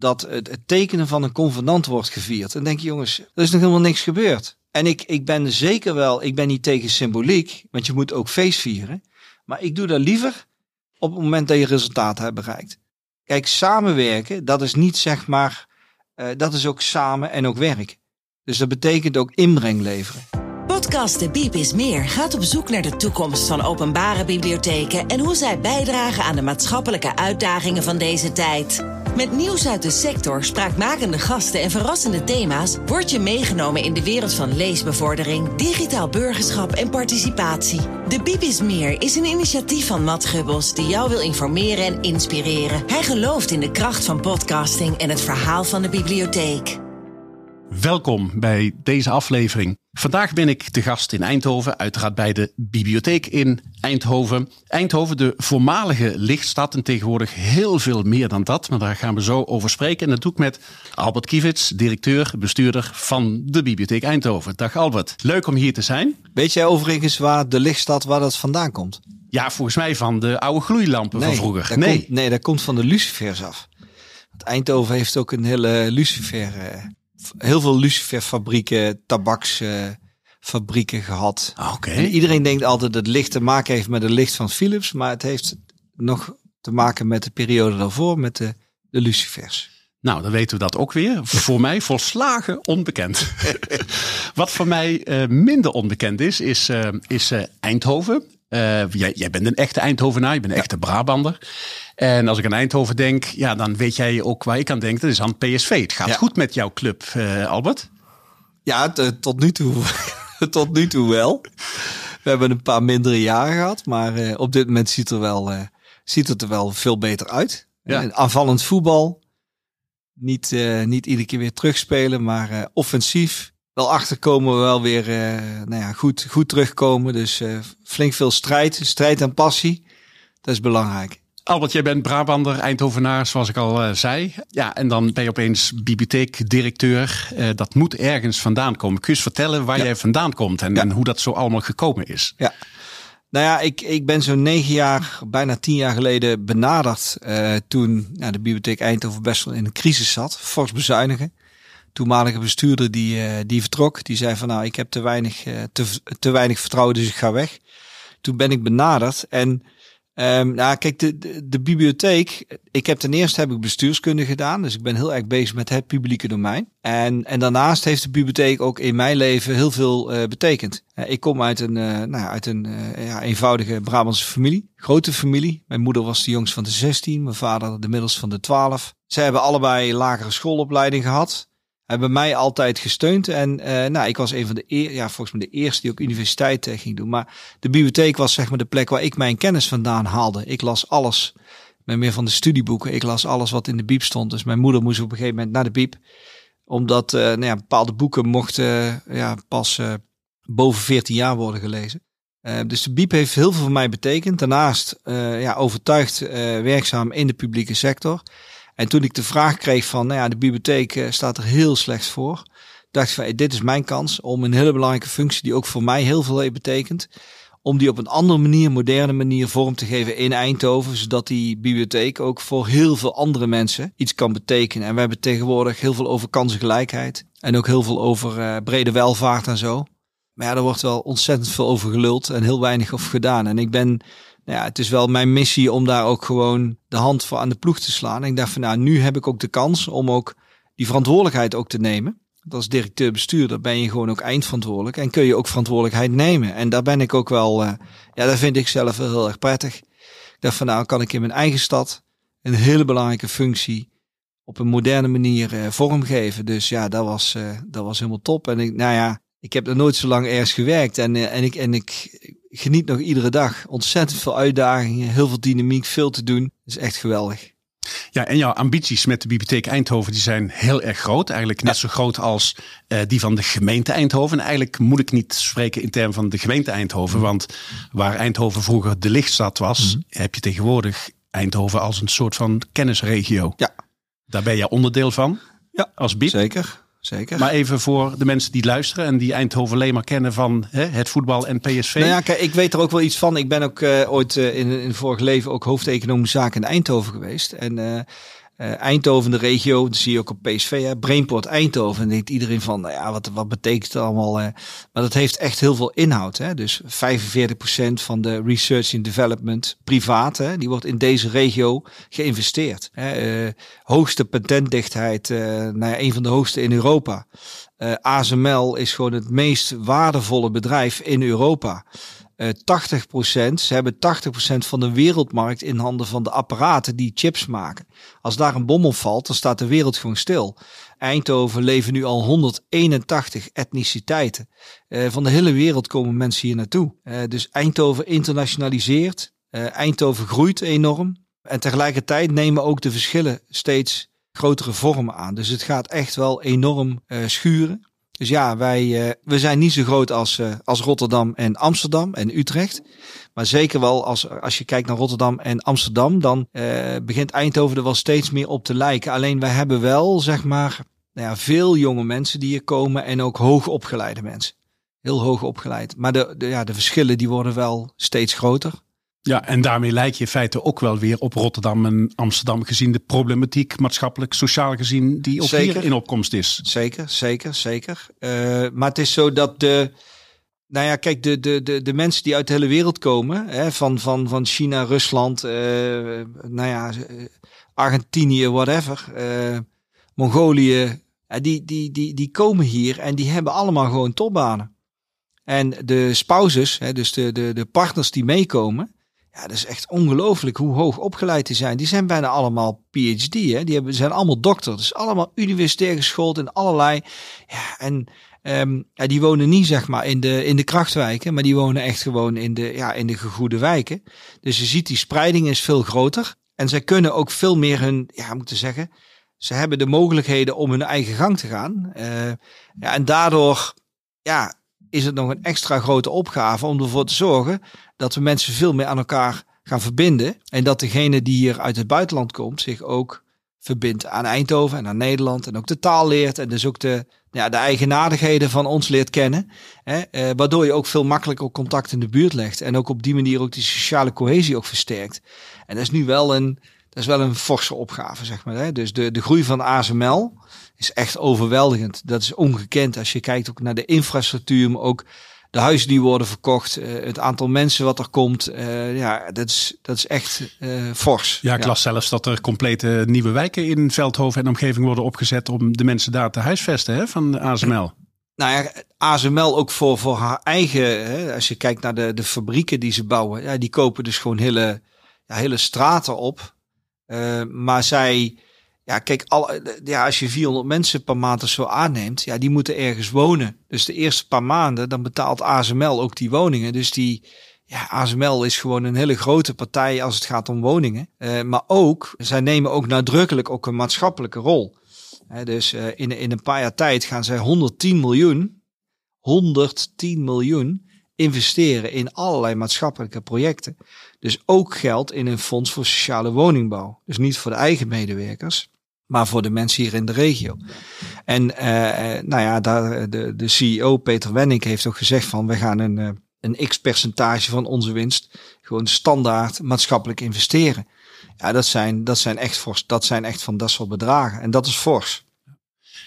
dat het, het tekenen van een convenant wordt gevierd. En denk je, jongens, er is nog helemaal niks gebeurd. En ik, ik ben zeker wel, ik ben niet tegen symboliek, want je moet ook feest vieren. Maar ik doe dat liever op het moment dat je resultaten hebt bereikt. Kijk, samenwerken, dat is niet zeg maar, uh, dat is ook samen en ook werk. Dus dat betekent ook inbreng leveren. Podcast De Biep is Meer gaat op zoek naar de toekomst van openbare bibliotheken en hoe zij bijdragen aan de maatschappelijke uitdagingen van deze tijd. Met nieuws uit de sector, spraakmakende gasten en verrassende thema's word je meegenomen in de wereld van leesbevordering, digitaal burgerschap en participatie. De Biep is Meer is een initiatief van Matt Gubbels die jou wil informeren en inspireren. Hij gelooft in de kracht van podcasting en het verhaal van de bibliotheek. Welkom bij deze aflevering. Vandaag ben ik te gast in Eindhoven, uiteraard bij de bibliotheek in Eindhoven. Eindhoven, de voormalige lichtstad en tegenwoordig heel veel meer dan dat. Maar daar gaan we zo over spreken. En dat doe ik met Albert Kiewits, directeur, bestuurder van de bibliotheek Eindhoven. Dag Albert, leuk om hier te zijn. Weet jij overigens waar de lichtstad, waar dat vandaan komt? Ja, volgens mij van de oude gloeilampen van vroeger. Nee. Komt, nee, dat komt van de lucifers af. Want Eindhoven heeft ook een hele lucifer... Eh, heel veel luciferfabrieken, tabaksfabrieken gehad. Ah, oké. Iedereen denkt altijd dat het licht te maken heeft met het licht van Philips, maar het heeft nog te maken met de periode daarvoor, met de, de lucifers. Nou, dan weten we dat ook weer. Voor mij volslagen onbekend. Wat voor mij uh, minder onbekend is, is, uh, is uh, Eindhoven. Jij, jij, bent een echte Eindhovenaar, je bent een echte Brabander. En als ik aan Eindhoven denk, ja, dan weet jij ook waar ik aan denk. Dat is aan PSV. Het gaat goed met jouw club, uh, Albert. Ja, tot nu toe, tot nu toe wel. We hebben een paar mindere jaren gehad, maar uh, op dit moment ziet, er wel, ziet het er wel veel beter uit. Ja. aanvallend voetbal. Niet, niet iedere keer weer terugspelen, maar offensief. Wel achterkomen we wel weer nou ja, goed, goed terugkomen. Dus flink veel strijd, strijd en passie. Dat is belangrijk. Albert, jij bent Brabander, Eindhovenaar, zoals ik al uh, zei. Ja, en dan ben je opeens bibliotheekdirecteur. Uh, dat moet ergens vandaan komen. Kun je eens vertellen waar jij vandaan komt en, ja. en, hoe dat zo allemaal gekomen is? Ja. Nou ja, ik, ik ben zo'n negen jaar, bijna tien jaar geleden benaderd. Uh, toen nou, de bibliotheek Eindhoven best wel in een crisis zat. Fors bezuinigen. Toenmalige bestuurder die, die vertrok. Die zei van nou, ik heb te weinig, te, te weinig vertrouwen, dus ik ga weg. Toen ben ik benaderd en Um, nou, kijk, de, de, bibliotheek. Ik heb ten eerste heb ik bestuurskunde gedaan. Dus ik ben heel erg bezig met het publieke domein. En, en daarnaast heeft de bibliotheek ook in mijn leven heel veel uh, betekend. Ik kom uit een, nou, uit een ja, eenvoudige Brabantse familie. Grote familie. Mijn moeder was de jongste van de 16. Mijn vader de middelste van de 12. Zij hebben allebei lagere schoolopleiding gehad hebben mij altijd gesteund. En uh, nou, ik was een van de eer, ja, volgens mij de eerste die ook universiteit uh, ging doen. Maar de bibliotheek was zeg maar de plek waar ik mijn kennis vandaan haalde. Ik las alles. met meer van de studieboeken. Ik las alles wat in de biep stond. Dus mijn moeder moest op een gegeven moment naar de biep. Omdat uh, nou ja, bepaalde boeken mochten ja, pas boven 14 jaar worden gelezen. dus de biep heeft heel veel voor mij betekend. Daarnaast ja, overtuigd werkzaam in de publieke sector. En toen ik de vraag kreeg van, nou ja, de bibliotheek eh, staat er heel slecht voor. Dacht ik van, dit is mijn kans om een hele belangrijke functie die ook voor mij heel veel heeft betekend. Om die op een andere manier, moderne manier vorm te geven in Eindhoven. Zodat die bibliotheek ook voor heel veel andere mensen iets kan betekenen. En we hebben tegenwoordig heel veel over kansengelijkheid. En ook heel veel over uh, brede welvaart en zo. Maar ja, er wordt wel ontzettend veel over geluld en heel weinig over gedaan. En ik ben ja, het is wel mijn missie om daar ook gewoon de hand voor aan de ploeg te slaan. En ik dacht van nou, nu heb ik ook de kans om ook die verantwoordelijkheid ook te nemen. Als directeur-bestuurder ben je gewoon ook eindverantwoordelijk en kun je ook verantwoordelijkheid nemen. En daar ben ik ook wel, uh, ja, dat vind ik zelf wel heel erg prettig. Ik dacht van nou, kan ik in mijn eigen stad een hele belangrijke functie op een moderne manier uh, vormgeven. Dus ja, dat was, uh, dat was helemaal top. En ik, nou ja, ik heb er nooit zo lang ergens gewerkt en, en, ik, en ik, geniet nog iedere dag. Ontzettend veel uitdagingen, heel veel dynamiek, veel te doen. Dat is echt geweldig. Ja, en jouw ambities met de Bibliotheek Eindhoven die zijn heel erg groot. Eigenlijk net zo groot als uh, die van de gemeente Eindhoven. En eigenlijk moet ik niet spreken in termen van de gemeente Eindhoven. Mm. Want waar Eindhoven vroeger de lichtstad was, mm. heb je tegenwoordig Eindhoven als een soort van kennisregio. Ja. Daar ben jij onderdeel van. Ja, als BIP. Zeker. Zeker. Maar even voor de mensen die luisteren en die Eindhoven alleen maar kennen van hè, het voetbal en PSV. Nou ja, kijk, ik weet er ook wel iets van. Ik ben ook uh, ooit uh, in, in vorig leven ook hoofdeconomische zaken in Eindhoven geweest. En Uh, Eindhoven, de regio, dat zie je ook op PSV, hè, Brainport Eindhoven. En denkt iedereen van, nou ja, wat, wat betekent het allemaal? Maar dat heeft echt heel veel inhoud. Hè? Dus 45% van de research and development privaat, hè, die wordt in deze regio geïnvesteerd. Hè? Uh, hoogste patentdichtheid, nou ja, een van de hoogste in Europa. ASML is gewoon het meest waardevolle bedrijf in Europa. 80% eh, ze hebben 80% van de wereldmarkt in handen van de apparaten die chips maken. Als daar een bom op valt, dan staat de wereld gewoon stil. Eindhoven leven nu al 181 etniciteiten. Uh, van de hele wereld komen mensen hier naartoe. Uh, dus Eindhoven internationaliseert. Eindhoven groeit enorm. En tegelijkertijd nemen ook de verschillen steeds grotere vormen aan. Dus het gaat echt wel enorm schuren. Dus ja, wij uh, we zijn niet zo groot als, uh, als Rotterdam en Amsterdam en Utrecht. Maar zeker wel als, als je kijkt naar Rotterdam en Amsterdam, dan uh, begint Eindhoven er wel steeds meer op te lijken. Alleen wij hebben wel, zeg maar, nou ja, veel jonge mensen die hier komen en ook hoog opgeleide mensen. Heel hoog opgeleid. Maar de, de, ja, de verschillen die worden wel steeds groter. Ja, en daarmee lijkt je in feite ook wel weer op Rotterdam en Amsterdam gezien de problematiek maatschappelijk, sociaal gezien die ook zeker. hier in opkomst is. Zeker, zeker, zeker. Uh, maar het is zo dat de, nou ja, kijk, de, de, de, de mensen die uit de hele wereld komen, hè, van, van, van China, Rusland, uh, nou ja, Argentinië, whatever, uh, Mongolië, die, die, die, die komen hier en die hebben allemaal gewoon topbanen. En de spouses, hè, dus de, de, de partners die meekomen, ja, dat is echt ongelooflijk hoe hoog opgeleid die zijn. Die zijn bijna allemaal PhD, hè? Die hebben, zijn allemaal dokter. Dus allemaal universitair geschoold in allerlei. Ja, en um, ja, die wonen niet zeg maar in de, in de krachtwijken, maar die wonen echt gewoon in de, ja, in de gegoede wijken. Dus je ziet die spreiding is veel groter. En zij kunnen ook veel meer hun, ja, moet ik zeggen, ze hebben de mogelijkheden om hun eigen gang te gaan. Uh, ja, en daardoor, ja, is het nog een extra grote opgave om ervoor te zorgen dat we mensen veel meer aan elkaar gaan verbinden. En dat degene die hier uit het buitenland komt zich ook verbindt aan Eindhoven en aan Nederland. En ook de taal leert en dus ook de, ja, de eigenaardigheden van ons leert kennen. Hè, eh, waardoor je ook veel makkelijker contact in de buurt legt. En ook op die manier ook die sociale cohesie ook versterkt. En dat is nu wel een, dat is wel een forse opgave, zeg maar. Hè. Dus de, de groei van ASML is echt overweldigend. Dat is ongekend als je kijkt ook naar de infrastructuur, maar ook de huizen die worden verkocht, uh, het aantal mensen wat er komt, uh, ja, dat is, dat is echt uh, fors. Ja, ik las zelfs dat er complete nieuwe wijken in Veldhoven en omgeving worden opgezet om de mensen daar te huisvesten hè, van ASML. Nou ja, ASML ook voor, voor haar eigen, hè, als je kijkt naar de, de fabrieken die ze bouwen, ja, die kopen dus gewoon hele, ja, hele straten op. maar zij ja, kijk, al, ja, als je 400 mensen per maand of zo aanneemt, ja, die moeten ergens wonen. Dus de eerste paar maanden, dan betaalt ASML ook die woningen. Dus die, ja, ASML is gewoon een hele grote partij als het gaat om woningen. Uh, maar ook, zij nemen ook nadrukkelijk ook een maatschappelijke rol. Dus uh, in, in een paar jaar tijd gaan zij 110 miljoen, 110 miljoen investeren in allerlei maatschappelijke projecten. Dus ook geld in een fonds voor sociale woningbouw. Dus niet voor de eigen medewerkers, maar voor de mensen hier in de regio. En uh, nou ja, daar, de, de CEO Peter Wenning heeft ook gezegd van we gaan een, een x percentage van onze winst gewoon standaard maatschappelijk investeren. Ja, dat zijn, dat zijn echt fors. Dat zijn echt van dat soort bedragen. En dat is fors.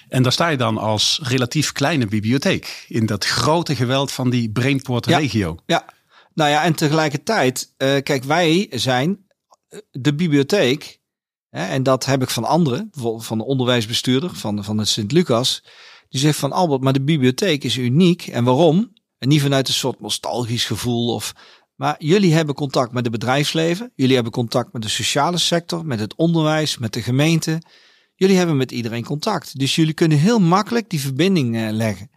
En daar sta je dan als relatief kleine bibliotheek in dat grote geweld van die Brainport regio. Ja, nou ja, en tegelijkertijd, uh, kijk, wij zijn de bibliotheek en dat heb ik van anderen, bijvoorbeeld van de onderwijsbestuurder van, van het Sint-Lucas. Die zegt van Albert, maar de bibliotheek is uniek. En waarom? En niet vanuit een soort nostalgisch gevoel of... Maar jullie hebben contact met het bedrijfsleven. Jullie hebben contact met de sociale sector, met het onderwijs, met de gemeente. Jullie hebben met iedereen contact. Dus jullie kunnen heel makkelijk die verbinding eh, leggen.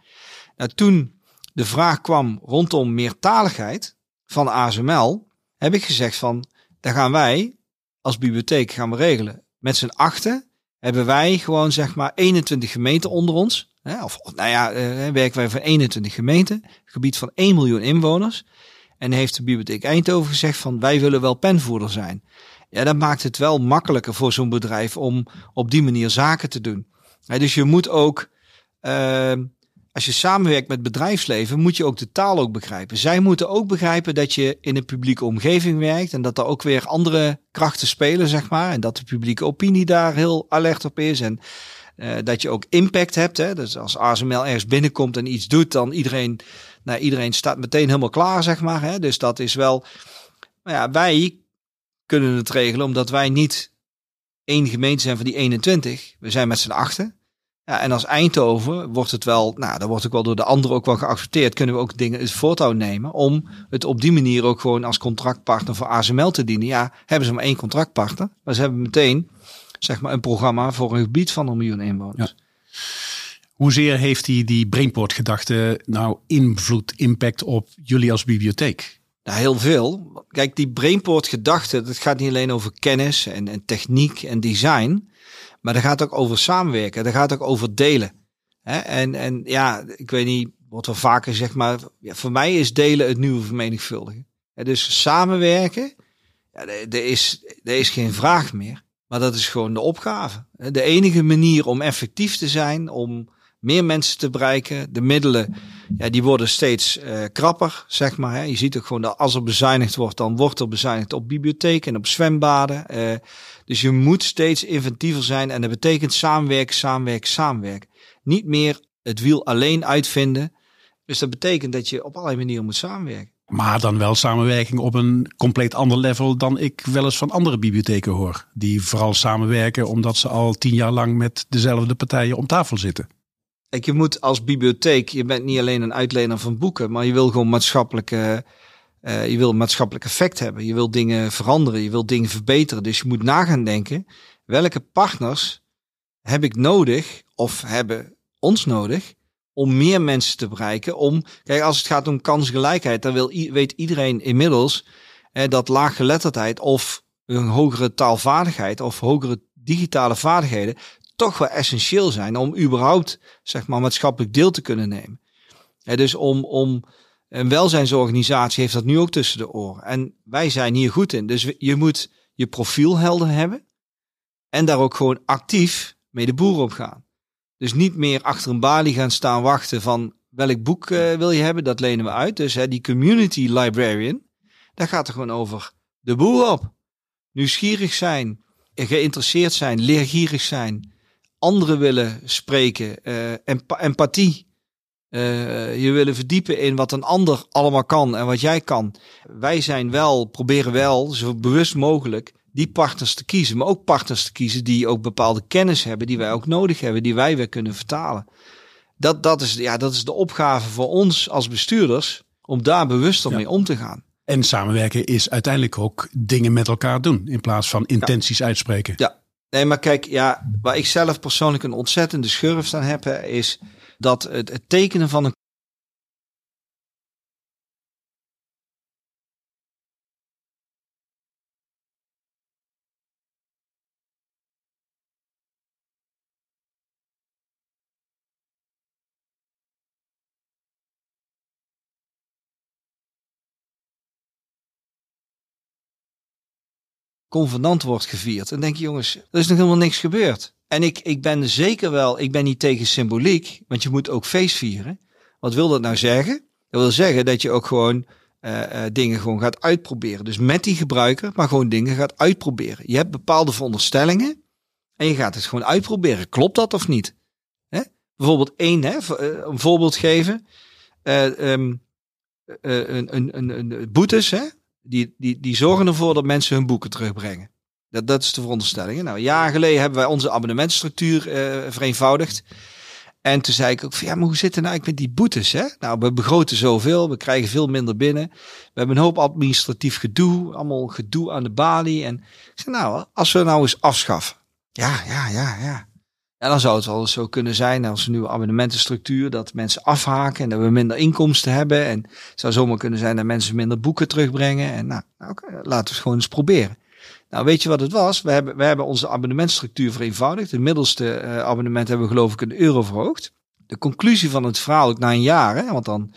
Nou, toen de vraag kwam rondom meertaligheid van ASML, heb ik gezegd van, daar gaan wij als bibliotheek gaan we regelen. Met z'n achten hebben wij gewoon zeg maar 21 gemeenten onder ons. Hè, of nou ja, uh, werken wij voor 21 gemeenten, gebied van 1 miljoen inwoners. En heeft de bibliotheek Eindhoven gezegd van wij willen wel penvoerder zijn. Ja, dat maakt het wel makkelijker voor zo'n bedrijf om op die manier zaken te doen. dus je moet ook, uh, als je samenwerkt met bedrijfsleven, moet je ook de taal ook begrijpen. Zij moeten ook begrijpen dat je in een publieke omgeving werkt en dat er ook weer andere krachten spelen, zeg maar. En dat de publieke opinie daar heel alert op is. En uh, dat je ook impact hebt. Hè? Dus als ASML ergens binnenkomt en iets doet, dan iedereen, nou, iedereen staat meteen helemaal klaar, zeg maar. Hè? Dus dat is wel. Maar ja, wij kunnen het regelen omdat wij niet één gemeente zijn van die 21. We zijn met z'n achten. Ja, en als Eindhoven wordt het wel, nou, dan wordt ook wel door de anderen ook wel geaccepteerd. Kunnen we ook dingen het voortouw nemen om het op die manier ook gewoon als contractpartner voor ASML te dienen. Ja, hebben ze maar één contractpartner, maar ze hebben meteen zeg maar een programma voor een gebied van een miljoen inwoners. Ja. Hoezeer heeft die, die Brainport-gedachte nou invloed, impact op jullie als bibliotheek? Nou, heel veel. Kijk, die Brainport-gedachte, dat gaat niet alleen over kennis en, en techniek en design. Maar dat gaat ook over samenwerken. Dat gaat ook over delen. En, en ja, ik weet niet, wat wel vaker zeg maar, ja, voor mij is delen het nieuwe vermenigvuldigen. Dus samenwerken, ja, er, is, er is geen vraag meer. Maar dat is gewoon de opgave. De enige manier om effectief te zijn, om meer mensen te bereiken, de middelen, ja, die worden steeds uh, krapper, zeg maar. Hè. Je ziet ook gewoon dat als er bezuinigd wordt, dan wordt er bezuinigd op bibliotheken en op zwembaden. Uh, dus je moet steeds inventiever zijn en dat betekent samenwerken, samenwerken, samenwerken. Niet meer het wiel alleen uitvinden. Dus dat betekent dat je op allerlei manieren moet samenwerken. Maar dan wel samenwerking op een compleet ander level dan ik wel eens van andere bibliotheken hoor. Die vooral samenwerken omdat ze al tien jaar lang met dezelfde partijen om tafel zitten. Je moet als bibliotheek, je bent niet alleen een uitlener van boeken, maar je wil gewoon maatschappelijke, uh, je wil maatschappelijk effect hebben. Je wil dingen veranderen, je wil dingen verbeteren. Dus je moet nagaan denken, welke partners heb ik nodig of hebben ons nodig om meer mensen te bereiken. Om, kijk, als het gaat om kansgelijkheid, dan wil, weet iedereen inmiddels dat laaggeletterdheid of een hogere taalvaardigheid of hogere digitale vaardigheden toch wel essentieel zijn om überhaupt, zeg maar, maatschappelijk deel te kunnen nemen. Dus om, om een welzijnsorganisatie heeft dat nu ook tussen de oren. En wij zijn hier goed in. Dus je moet je profiel helder hebben en daar ook gewoon actief mee de boer op gaan. Dus niet meer achter een balie gaan staan wachten van welk boek uh, wil je hebben, dat lenen we uit. Dus die community librarian, daar gaat er gewoon over de boer op. Nieuwsgierig zijn, geïnteresseerd zijn, leergierig zijn, anderen willen spreken, uh, empathie. Uh, je willen verdiepen in wat een ander allemaal kan en wat jij kan. Wij zijn wel, proberen wel, zo bewust mogelijk, die partners te kiezen. Maar ook partners te kiezen die ook bepaalde kennis hebben, die wij ook nodig hebben, die wij weer kunnen vertalen. Dat, dat, is, ja, dat is de opgave voor ons als bestuurders, om daar bewuster mee om te gaan. En samenwerken is uiteindelijk ook dingen met elkaar doen, in plaats van intenties uitspreken. Ja, nee, maar kijk, ja, waar ik zelf persoonlijk een ontzettende schurft aan heb, is dat het, het tekenen van een convenant wordt gevierd. En denk je, jongens, er is nog helemaal niks gebeurd. En ik, ik ben zeker wel, ik ben niet tegen symboliek, want je moet ook feest vieren. Wat wil dat nou zeggen? Dat wil zeggen dat je ook gewoon uh, uh, dingen gewoon gaat uitproberen. Dus met die gebruiker, maar gewoon dingen gaat uitproberen. Je hebt bepaalde veronderstellingen en je gaat het gewoon uitproberen. Klopt dat of niet? Hè? Bijvoorbeeld één, hè, eh, een voorbeeld geven. Um, een, een, een, een boetes, hè? Die, die, die zorgen ervoor dat mensen hun boeken terugbrengen. Dat, dat is de veronderstelling. Nou, jaren geleden hebben wij onze abonnementstructuur uh, vereenvoudigd. En toen zei ik ook van ja, maar hoe zit het nou eigenlijk met die boetes? Hè? Nou, we begroten zoveel, we krijgen veel minder binnen. We hebben een hoop administratief gedoe, allemaal gedoe aan de balie. En ik zei nou, als we nou eens afschaffen. Ja, ja, ja, ja. En dan zou het wel zo kunnen zijn als een nieuwe abonnementenstructuur dat mensen afhaken en dat we minder inkomsten hebben. En het zou zomaar kunnen zijn dat mensen minder boeken terugbrengen. En nou, nou laten we het gewoon eens proberen. Nou, weet je wat het was? We hebben, we hebben onze abonnementstructuur vereenvoudigd. Het middelste uh, abonnement hebben we geloof ik een euro verhoogd. De conclusie van het verhaal, ook na een jaar, hè, want dan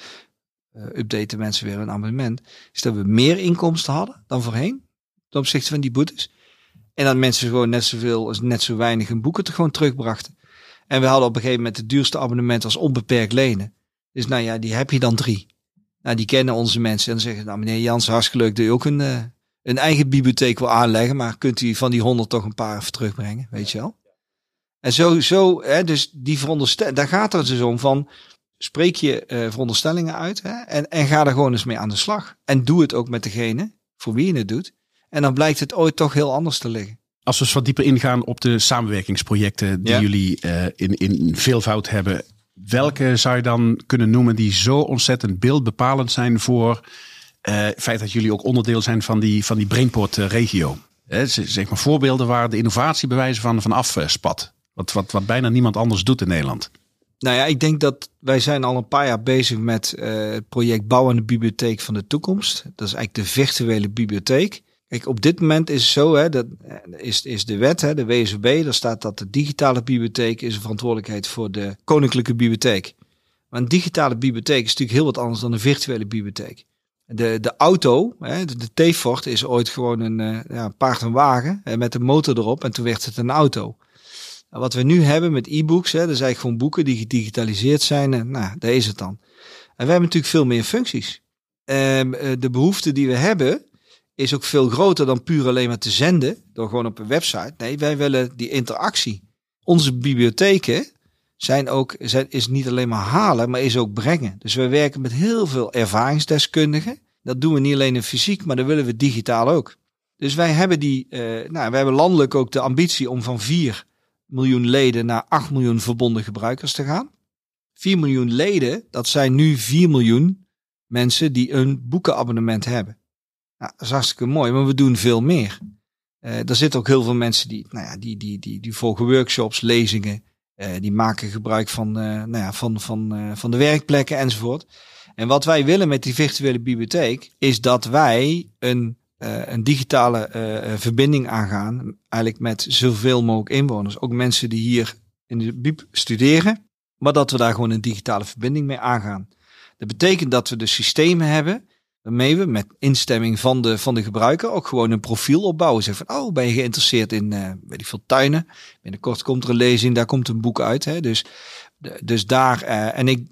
uh, updaten mensen weer een abonnement, is dat we meer inkomsten hadden dan voorheen ten opzichte van die boetes. En dat mensen gewoon net zoveel net zo weinig hun boeken te gewoon terugbrachten. En we hadden op een gegeven moment het duurste abonnement als onbeperkt lenen. Dus nou ja, die heb je dan drie. Nou, die kennen onze mensen. En dan zeggen nou meneer Jans, hartstikke leuk dat u ook een, uh, een eigen bibliotheek wil aanleggen. Maar kunt u van die honderd toch een paar terugbrengen, weet je wel? En zo, zo hè, dus die veronderstelling, daar gaat het dus om van, spreek je uh, veronderstellingen uit hè, en, en ga er gewoon eens mee aan de slag. En doe het ook met degene voor wie je het doet. En dan blijkt het ooit toch heel anders te liggen. Als we eens wat dieper ingaan op de samenwerkingsprojecten die jullie uh, in, in veelvoud hebben. Welke zou je dan kunnen noemen die zo ontzettend beeldbepalend zijn voor uh, het feit dat jullie ook onderdeel zijn van die, van die Brainport regio? zeg maar voorbeelden waar de innovatiebewijzen van, van afspat. Wat, wat, wat bijna niemand anders doet in Nederland. Nou ja, ik denk dat wij zijn al een paar jaar bezig met het project Bouwen de Bibliotheek van de Toekomst. Dat is eigenlijk de virtuele bibliotheek. Kijk, op dit moment is het zo, hè, dat eh, is, is de wet, hè, de WSB, daar staat dat de digitale bibliotheek is een verantwoordelijkheid voor de koninklijke bibliotheek. Maar een digitale bibliotheek is natuurlijk heel wat anders dan een virtuele bibliotheek. De, de auto, hè, de, T-Fort, is ooit gewoon een uh, ja, paard en wagen hè, met een motor erop en toen werd het een auto. Wat we nu hebben met e-books, hè, dat zijn gewoon boeken die gedigitaliseerd zijn. En, nou, daar is het dan. En we hebben natuurlijk veel meer functies. Um, de behoefte die we hebben is ook veel groter dan puur alleen maar te zenden door gewoon op een website. Nee, wij willen die interactie. Onze bibliotheken zijn ook, is niet alleen maar halen, maar is ook brengen. Dus we werken met heel veel ervaringsdeskundigen. Dat doen we niet alleen in fysiek, maar dat willen we digitaal ook. Dus wij hebben die, uh, nou, wij hebben landelijk ook de ambitie om van 4 miljoen leden naar 8 miljoen verbonden gebruikers te gaan. 4 miljoen leden, dat zijn nu 4 miljoen mensen die een boekenabonnement hebben. Nou, dat is hartstikke mooi, maar we doen veel meer. Er zitten ook heel veel mensen die, nou ja, die, die, die, die volgen workshops, lezingen. Uh, die maken gebruik van, uh, nou ja, van, van, van de werkplekken enzovoort. En wat wij willen met die virtuele bibliotheek is dat wij een een digitale verbinding aangaan. Eigenlijk met zoveel mogelijk inwoners. Ook mensen die hier in de BIEB studeren. Maar dat we daar gewoon een digitale verbinding mee aangaan. Dat betekent dat we de systemen hebben. Waarmee we met instemming van de, van de gebruiker ook gewoon een profiel opbouwen. Zeg van, oh, ben je geïnteresseerd in, uh, weet ik veel, tuinen? Binnenkort komt er een lezing, daar komt een boek uit. Hè? Dus, dus daar, uh, en ik,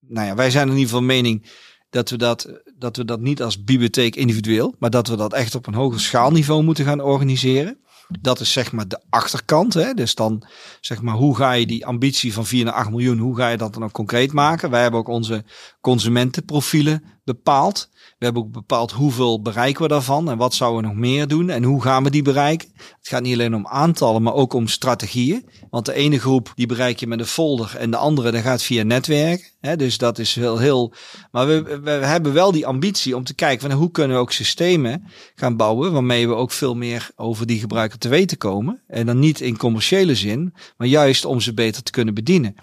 nou ja, wij zijn in ieder geval mening dat we dat, dat we dat niet als bibliotheek individueel, maar dat we dat echt op een hoger schaalniveau moeten gaan organiseren. Dat is zeg maar de achterkant. Hè? Dus dan zeg maar, hoe ga je die ambitie van 4 naar 8 miljoen, hoe ga je dat dan ook concreet maken? Wij hebben ook onze consumentenprofielen bepaald. We hebben ook bepaald hoeveel bereiken we daarvan en wat zouden we nog meer doen en hoe gaan we die bereiken. Het gaat niet alleen om aantallen, maar ook om strategieën. Want de ene groep die bereik je met een folder en de andere dat gaat via netwerk. Dus dat is heel, heel. Maar we, we hebben wel die ambitie om te kijken van hoe kunnen we ook systemen gaan bouwen waarmee we ook veel meer over die gebruiker te weten komen. En dan niet in commerciële zin, maar juist om ze beter te kunnen bedienen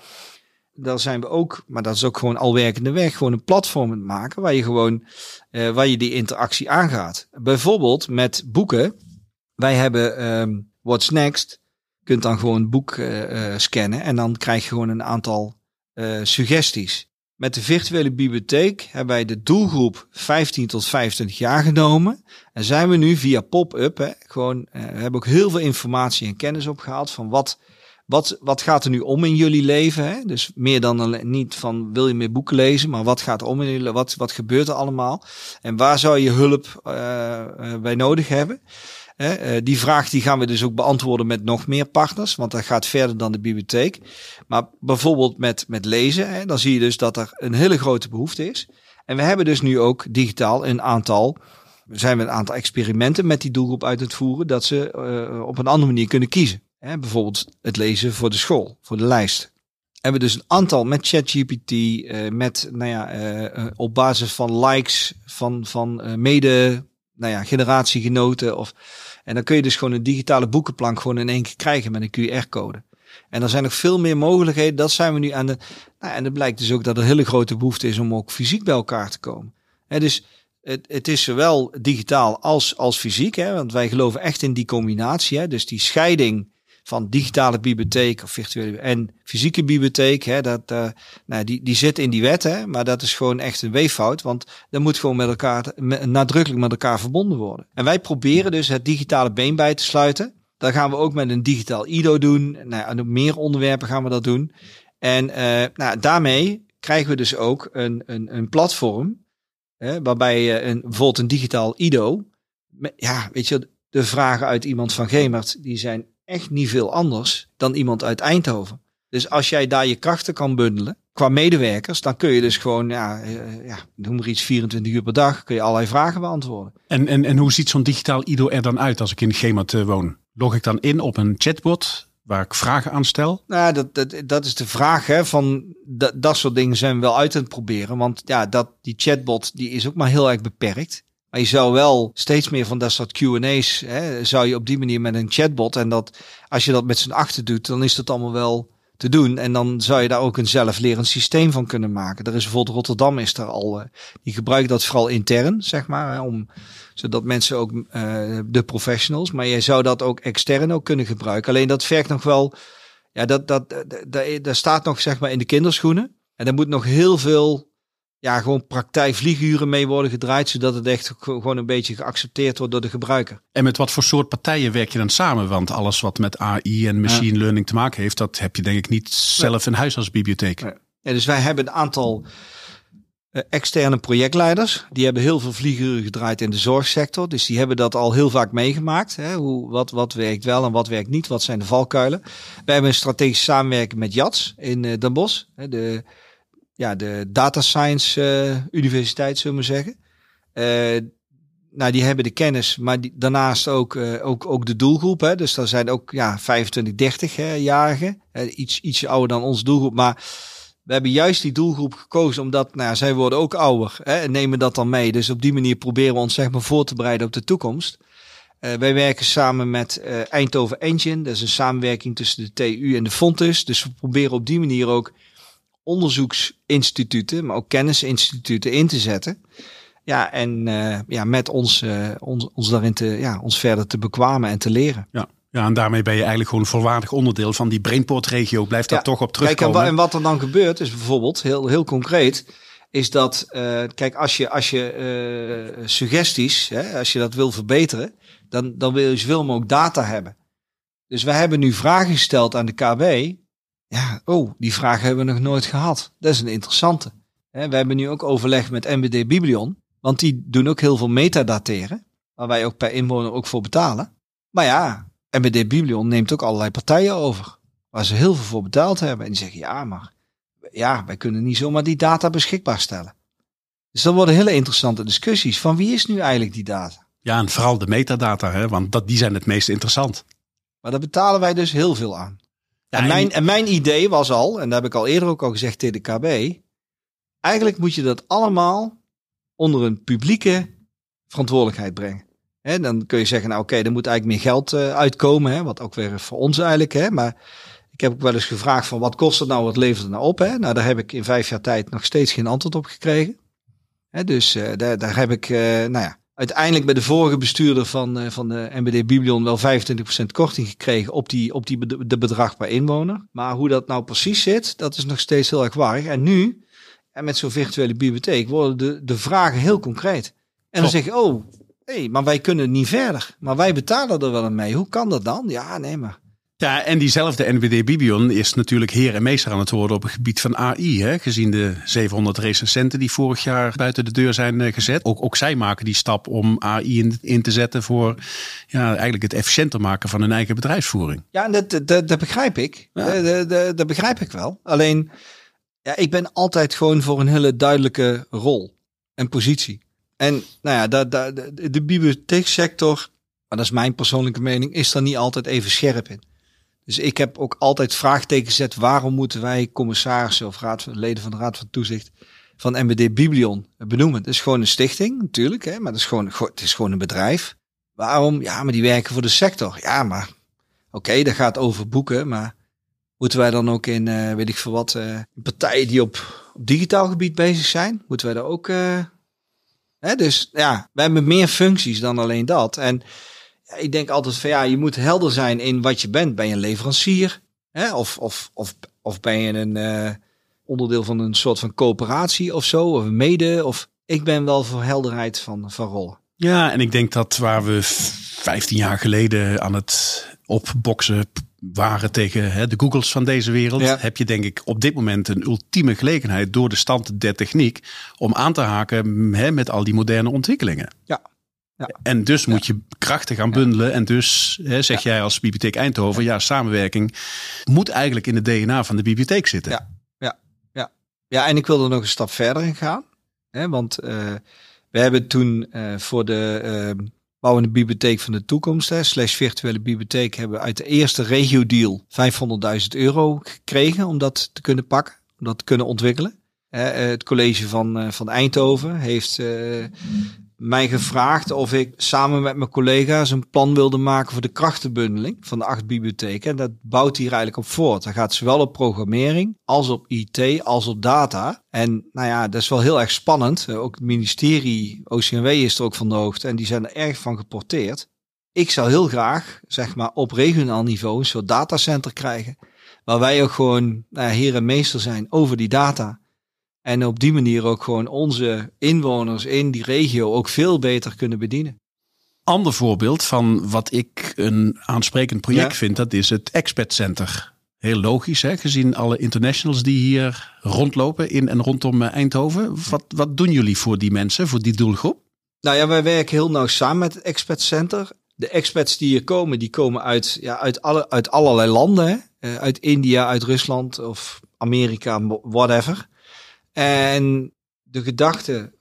daar zijn we ook, maar dat is ook gewoon al werkende weg, gewoon een platform maken waar je gewoon, uh, waar je die interactie aangaat. Bijvoorbeeld met boeken. Wij hebben um, What's Next. Je kunt dan gewoon een boek uh, uh, scannen en dan krijg je gewoon een aantal suggesties. Met de virtuele bibliotheek hebben wij de doelgroep 15 tot 25 jaar genomen. En zijn we nu via pop-up, gewoon, we hebben ook heel veel informatie en kennis opgehaald van wat wat, wat gaat er nu om in jullie leven? Hè? Dus meer dan niet van wil je meer boeken lezen, maar wat gaat er om in jullie Wat, wat gebeurt er allemaal? En waar zou je hulp uh, bij nodig hebben? Uh, die vraag die gaan we dus ook beantwoorden met nog meer partners, want dat gaat verder dan de bibliotheek. Maar bijvoorbeeld met, met lezen, hè, dan zie je dus dat er een hele grote behoefte is. En we hebben dus nu ook digitaal een aantal zijn we een aantal experimenten met die doelgroep uit het voeren, dat ze uh, op een andere manier kunnen kiezen. Hè, bijvoorbeeld het lezen voor de school, voor de lijst. Hebben we dus een aantal met ChatGPT, uh, met nou ja, uh, op basis van likes van, van mede nou ja, generatiegenoten. Of, en dan kun je dus gewoon een digitale boekenplank gewoon in één keer krijgen met een QR-code. En er zijn nog veel meer mogelijkheden. Dat zijn we nu aan de. Nou, en het blijkt dus ook dat er hele grote behoefte is om ook fysiek bij elkaar te komen. Dus het, het is zowel digitaal als, als fysiek. Hè, want wij geloven echt in die combinatie. Hè, dus die scheiding van digitale bibliotheek of virtuele en fysieke bibliotheek. Hè, dat, uh, nou, die, die zit in die wet, hè, maar dat is gewoon echt een weeffout. Want dat moet gewoon met elkaar, nadrukkelijk met elkaar verbonden worden. En wij proberen dus het digitale been bij te sluiten. Dat gaan we ook met een digitaal IDO doen. Nou, op meer onderwerpen gaan we dat doen. En uh, nou, daarmee krijgen we dus ook een, een, een platform. Hè, waarbij je een, bijvoorbeeld een digitaal IDO. Ja, weet je, de vragen uit iemand van Gemert, die zijn echt niet veel anders dan iemand uit Eindhoven. Dus als jij daar je krachten kan bundelen qua medewerkers, dan kun je dus gewoon, ja, uh, ja noem maar iets, 24 uur per dag, kun je allerlei vragen beantwoorden. En, en, en hoe ziet zo'n digitaal IDO er dan uit als ik in Gemert uh, woon? Log ik dan in op een chatbot waar ik vragen aan stel? Nou, dat, dat, dat is de vraag. Hè, van dat, dat soort dingen zijn we wel uit aan het proberen. Want ja, dat, die chatbot die is ook maar heel erg beperkt. Maar je zou wel steeds meer van dat soort Q&A's, zou je op die manier met een chatbot. En dat als je dat met z'n achter doet, dan is dat allemaal wel te doen. En dan zou je daar ook een zelflerend systeem van kunnen maken. Er is bijvoorbeeld Rotterdam is er al, uh, die gebruikt dat vooral intern, zeg maar, hè, om zodat mensen ook uh, de professionals, maar je zou dat ook extern ook kunnen gebruiken. Alleen dat vergt nog wel, ja, dat, dat, dat, dat staat nog zeg maar in de kinderschoenen. En er moet nog heel veel, ja, gewoon praktijkvlieguren mee worden gedraaid, zodat het echt gewoon een beetje geaccepteerd wordt door de gebruiker. En met wat voor soort partijen werk je dan samen? Want alles wat met AI en machine learning te maken heeft, dat heb je denk ik niet zelf in huis als bibliotheek. Ja, dus wij hebben een aantal uh, externe projectleiders. Die hebben heel veel vlieguren gedraaid in de zorgsector. Dus die hebben dat al heel vaak meegemaakt. Hè? Hoe, wat, wat werkt wel en wat werkt niet? Wat zijn de valkuilen? Wij hebben een strategische samenwerking met JATS in uh, Den Bosch. Hè? De, ja, de data science uh, universiteit, zullen we zeggen. nou, die hebben de kennis, maar die, daarnaast ook, ook, ook de doelgroep. Hè? Dus daar zijn ook ja, 25, 30-jarigen. iets, ietsje ouder dan onze doelgroep. Maar we hebben juist die doelgroep gekozen omdat nou, zij worden ook ouder hè, en nemen dat dan mee. Dus op die manier proberen we ons zeg maar voor te bereiden op de toekomst. Uh, wij werken samen met uh, Eindhoven Engine. Dat is een samenwerking tussen de TU en de Fontes. Dus we proberen op die manier ook onderzoeksinstituten, maar ook kennisinstituten in te zetten. Ja, en uh, ja, met ons, ons, ons daarin te, ja, ons verder te bekwamen en te leren. Ja. Ja, en daarmee ben je eigenlijk gewoon een volwaardig onderdeel van die Brainport-regio. Blijft daar toch op terugkomen. Kijk, en, wat er dan gebeurt is bijvoorbeeld, heel, heel concreet, is dat, uh, kijk, als je, als je uh, suggesties, hè, als je dat wil verbeteren, dan, dan wil je zoveel mogelijk data hebben. Dus wij hebben nu vragen gesteld aan de KB. Ja, oh, die vragen hebben we nog nooit gehad. Dat is een interessante. We hebben nu ook overleg met MBD Biblion, want die doen ook heel veel metadateren, waar wij ook per inwoner ook voor betalen. Maar ja, MBD Biblion neemt ook allerlei partijen over. Waar ze heel veel voor betaald hebben. En die zeggen, ja, maar ja, wij kunnen niet zomaar die data beschikbaar stellen. Dus dan worden hele interessante discussies. Van wie is nu eigenlijk die data? Ja, en vooral de metadata, hè? want dat, die zijn het meest interessant. Maar daar betalen wij dus heel veel aan. Ja, en, mijn, en mijn idee was al, en dat heb ik al eerder ook al gezegd tegen de KB. Eigenlijk moet je dat allemaal onder een publieke verantwoordelijkheid brengen. Hè, dan kun je zeggen, nou oké, okay, er moet eigenlijk meer geld uh, uitkomen. Hè, wat ook weer voor ons eigenlijk. Hè, maar ik heb ook wel eens gevraagd van wat kost het nou, wat levert het nou op? Hè? Nou, daar heb ik in vijf jaar tijd nog steeds geen antwoord op gekregen. Hè, dus uh, daar, daar heb ik, uh, nou ja, uiteindelijk bij de vorige bestuurder van, uh, van de MBD Biblion wel 25% korting gekregen op die, op die de bedrag per inwoner. Maar hoe dat nou precies zit, dat is nog steeds heel erg warrig. En nu, en met zo'n virtuele bibliotheek, worden de, de vragen heel concreet. En dan zeg je, oh, hey, maar wij kunnen niet verder. Maar wij betalen er wel een mee. Hoe kan dat dan? Ja, nee, maar. Ja, en diezelfde NBD Bibion is natuurlijk heer en meester aan het worden op het gebied van AI. Hè? Gezien de 700 recensenten die vorig jaar buiten de deur zijn eh, gezet. Ook, ook zij maken die stap om AI in, in te zetten voor ja, eigenlijk het efficiënter maken van hun eigen bedrijfsvoering. Ja, dat, dat, dat begrijp ik. Ja. Dat, dat, dat begrijp ik wel. Alleen, ja, ik ben altijd gewoon voor een hele duidelijke rol en positie. En nou ja, de, de, de bibliotheeksector, maar dat is mijn persoonlijke mening, is er niet altijd even scherp in. Dus ik heb ook altijd vraagtekens gezet. Waarom moeten wij commissarissen of raad, leden van de Raad van Toezicht van MBD Biblion benoemen? Het is gewoon een stichting natuurlijk, hè, maar het is, gewoon, het is gewoon een bedrijf. Waarom? Ja, maar die werken voor de sector. Ja, maar oké, dat gaat over boeken, maar moeten wij dan ook in, uh, weet ik veel wat, uh, partijen die op, op digitaal gebied bezig zijn, moeten wij daar ook uh, dus ja, we hebben meer functies dan alleen dat. En ik denk altijd van ja, je moet helder zijn in wat je bent. Ben je een leverancier? Hè? Of, of, of, of ben je een uh, onderdeel van een soort van coöperatie of zo? Of mede? Of ik ben wel voor helderheid van, van rollen. Ja, en ik denk dat waar we 15 jaar geleden aan het op boksen waren tegen hè, de Googles van deze wereld, Ja. heb je denk ik op dit moment een ultieme gelegenheid door de stand der techniek om aan te haken hè, met al die moderne ontwikkelingen. Ja. Ja. En dus moet je krachten gaan bundelen. En dus hè, zeg jij als Bibliotheek Eindhoven, ja. samenwerking moet eigenlijk in het DNA van de bibliotheek zitten. Ja. Ja, en ik wil er nog een stap verder in gaan. Hè, want eh, we hebben toen eh, voor de eh, bouwende bibliotheek van de toekomst, hè, slash virtuele bibliotheek, hebben we uit de eerste regio-deal 500.000 euro gekregen om dat te kunnen pakken, om dat te kunnen ontwikkelen. Hè, eh, het college van, van Eindhoven heeft mij gevraagd of ik samen met mijn collega's een plan wilde maken voor de krachtenbundeling van de acht bibliotheken. En dat bouwt hier eigenlijk op voort. Dat gaat zowel op programmering als op IT als op data. En nou ja, dat is wel heel erg spannend. Ook het ministerie OCMW is er ook van de hoogte en die zijn er erg van geporteerd. Ik zou heel graag, zeg maar, op regionaal niveau een soort datacenter krijgen. Waar wij ook gewoon nou ja, en meester zijn over die data. En op die manier ook gewoon onze inwoners in die regio ook veel beter kunnen bedienen. Ander voorbeeld van wat ik een aansprekend project Ja. vind, dat is het Expat Center. Heel logisch, hè, gezien alle internationals die hier rondlopen in en rondom eh, Eindhoven. Wat, wat doen jullie voor die mensen, voor die doelgroep? Nou ja, wij werken heel nauw samen met het Expat Center. De expats die hier komen, die komen uit, ja, uit, alle, uit allerlei landen. Hè? Eh, uit India, uit Rusland of Amerika, whatever. En de gedachte,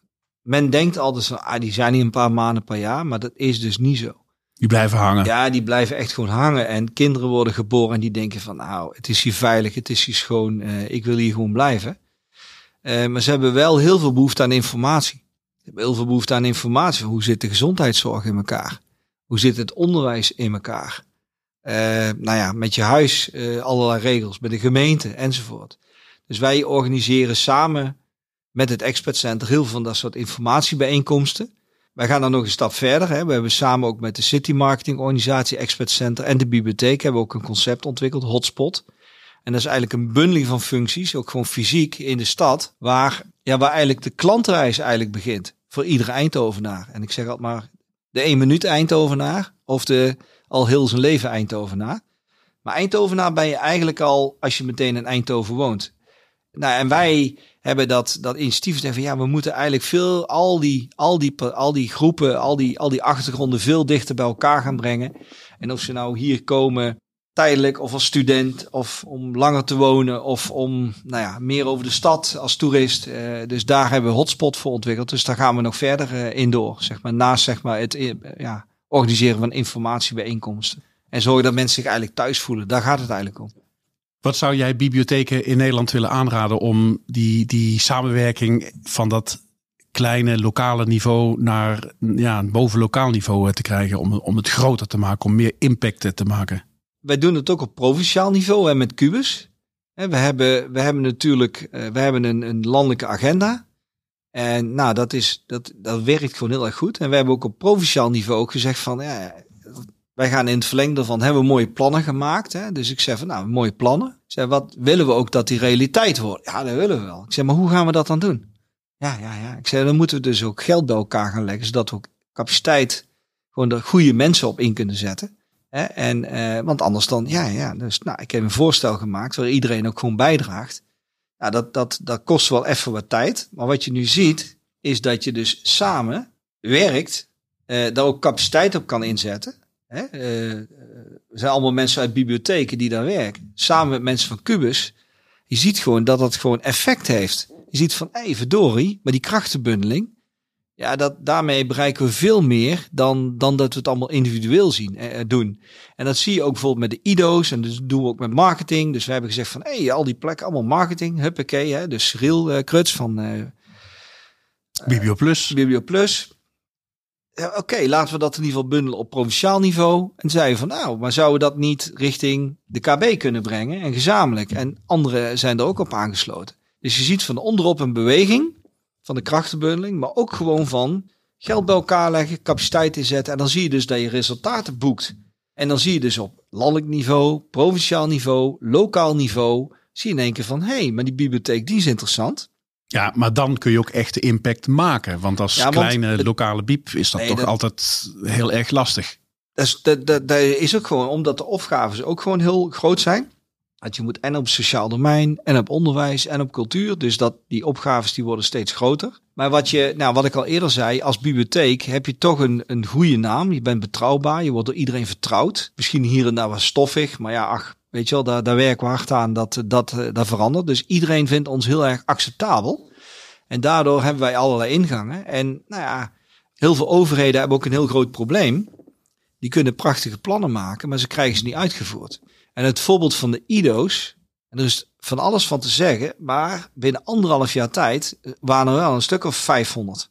men denkt altijd van, ah, die zijn hier een paar maanden per jaar, maar dat is dus niet zo. Die blijven hangen. Ja, die blijven echt gewoon hangen. En kinderen worden geboren en die denken van, nou, het is hier veilig, het is hier schoon, eh, ik wil hier gewoon blijven. Eh, maar ze hebben wel heel veel behoefte aan informatie. Ze hebben heel veel behoefte aan informatie. Hoe zit de gezondheidszorg in elkaar? Hoe zit het onderwijs in elkaar? Eh, nou ja, met je huis, allerlei regels, met de gemeente enzovoort. Dus wij organiseren samen met het Expert Center heel veel van dat soort informatiebijeenkomsten. Wij gaan dan nog een stap verder. Hè. We hebben samen ook met de City Marketing Organisatie, Expert Center en de bibliotheek hebben we ook een concept ontwikkeld, Hotspot. En dat is eigenlijk een bundeling van functies, ook gewoon fysiek in de stad, waar, ja, waar eigenlijk de klantreis eigenlijk begint. Voor iedere Eindhovenaar. En ik zeg altijd maar de 1 minuut Eindhovenaar of de al heel zijn leven Eindhovenaar. Maar Eindhovenaar ben je eigenlijk al als je meteen in Eindhoven woont. Nou, en wij hebben dat, dat initiatief van ja, we moeten eigenlijk veel, al die, al die, al die groepen, al die, al die achtergronden veel dichter bij elkaar gaan brengen. En of ze nou hier komen tijdelijk of als student of om langer te wonen of om nou ja, meer over de stad als toerist. Eh, dus daar hebben we hotspot voor ontwikkeld. Dus daar gaan we nog verder eh, in door. Zeg maar, naast zeg maar, het eh, ja, organiseren van informatiebijeenkomsten. En zorgen dat mensen zich eigenlijk thuis voelen. Daar gaat het eigenlijk om. Wat zou jij bibliotheken in Nederland willen aanraden om die, die samenwerking van dat kleine lokale niveau naar ja, een bovenlokaal niveau eh, te krijgen? Om, om het groter te maken, om meer impact te maken? wij doen het ook op provinciaal niveau hè, met Cubus. We hebben, we hebben natuurlijk eh, we hebben een, een landelijke agenda. En nou, dat, is, dat, dat werkt gewoon heel erg goed. En we hebben ook op provinciaal niveau ook gezegd van... Ja, wij gaan in het verlengde van hebben we mooie plannen gemaakt. Hè? Dus ik zeg van nou, mooie plannen. Ik wat willen we ook dat die realiteit wordt? Ja, dat willen we wel. Ik zeg, maar hoe gaan we dat dan doen? Ja, ja, ja. Ik zeg, dan moeten we dus ook geld bij elkaar gaan leggen, zodat we ook capaciteit, gewoon er goede mensen op in kunnen zetten. Hè? En, eh, want anders dan, ja, ja. Dus nou, ik heb een voorstel gemaakt waar iedereen ook gewoon bijdraagt. Ja, dat, dat, dat kost wel even wat tijd. Maar wat je nu ziet, is dat je dus samen werkt, eh, daar ook capaciteit op kan inzetten. Hè? Eh, er zijn allemaal mensen uit bibliotheken die daar werken. Samen met mensen van Cubus. Je ziet gewoon dat dat gewoon effect heeft. Je ziet van, hé, hey, verdorie, maar die krachtenbundeling. Ja, dat, daarmee bereiken we veel meer dan, dan dat we het allemaal individueel zien, eh, doen. En dat zie je ook bijvoorbeeld met de IDO's. En dus doen we ook met marketing. Dus we hebben gezegd van, hé, hey, al die plekken, allemaal marketing. Huppakee, hè. Dus Cyril uh, Kruts van uh, Biblio Plus. Ja, Oké, laten we dat in ieder geval bundelen op provinciaal niveau. En zeiden van, nou, maar zouden we dat niet richting de KB kunnen brengen en gezamenlijk? En anderen zijn er ook op aangesloten. Dus je ziet van onderop een beweging van de krachtenbundeling, maar ook gewoon van geld bij elkaar leggen, capaciteit inzetten. En dan zie je dus dat je resultaten boekt. En dan zie je dus op landelijk niveau, provinciaal niveau, lokaal niveau, zie je in één keer van, hé, hey, maar die bibliotheek die is interessant. Ja, maar dan kun je ook echt de impact maken. Want als ja, kleine lokale biep is dat nee, toch dat, altijd heel erg lastig. dat is, dat, dat, dat is ook gewoon omdat de opgaves ook gewoon heel groot zijn. Dat je moet en op sociaal domein, en op onderwijs, en op cultuur. Dus dat die opgaves die worden steeds groter. Maar wat, je, nou, wat ik al eerder zei, als bibliotheek heb je toch een, een goede naam. Je bent betrouwbaar, je wordt door iedereen vertrouwd. Misschien hier en daar wat stoffig, maar ja, ach, weet je wel, daar, werken we hard aan dat dat, dat verandert. Dus iedereen vindt ons heel erg acceptabel. En daardoor hebben wij allerlei ingangen. En nou ja, heel veel overheden hebben ook een heel groot probleem. Die kunnen prachtige plannen maken, maar ze krijgen ze niet uitgevoerd. En het voorbeeld van de IDO's, en er is van alles van te zeggen, maar binnen anderhalf jaar tijd waren er wel een stuk of 500.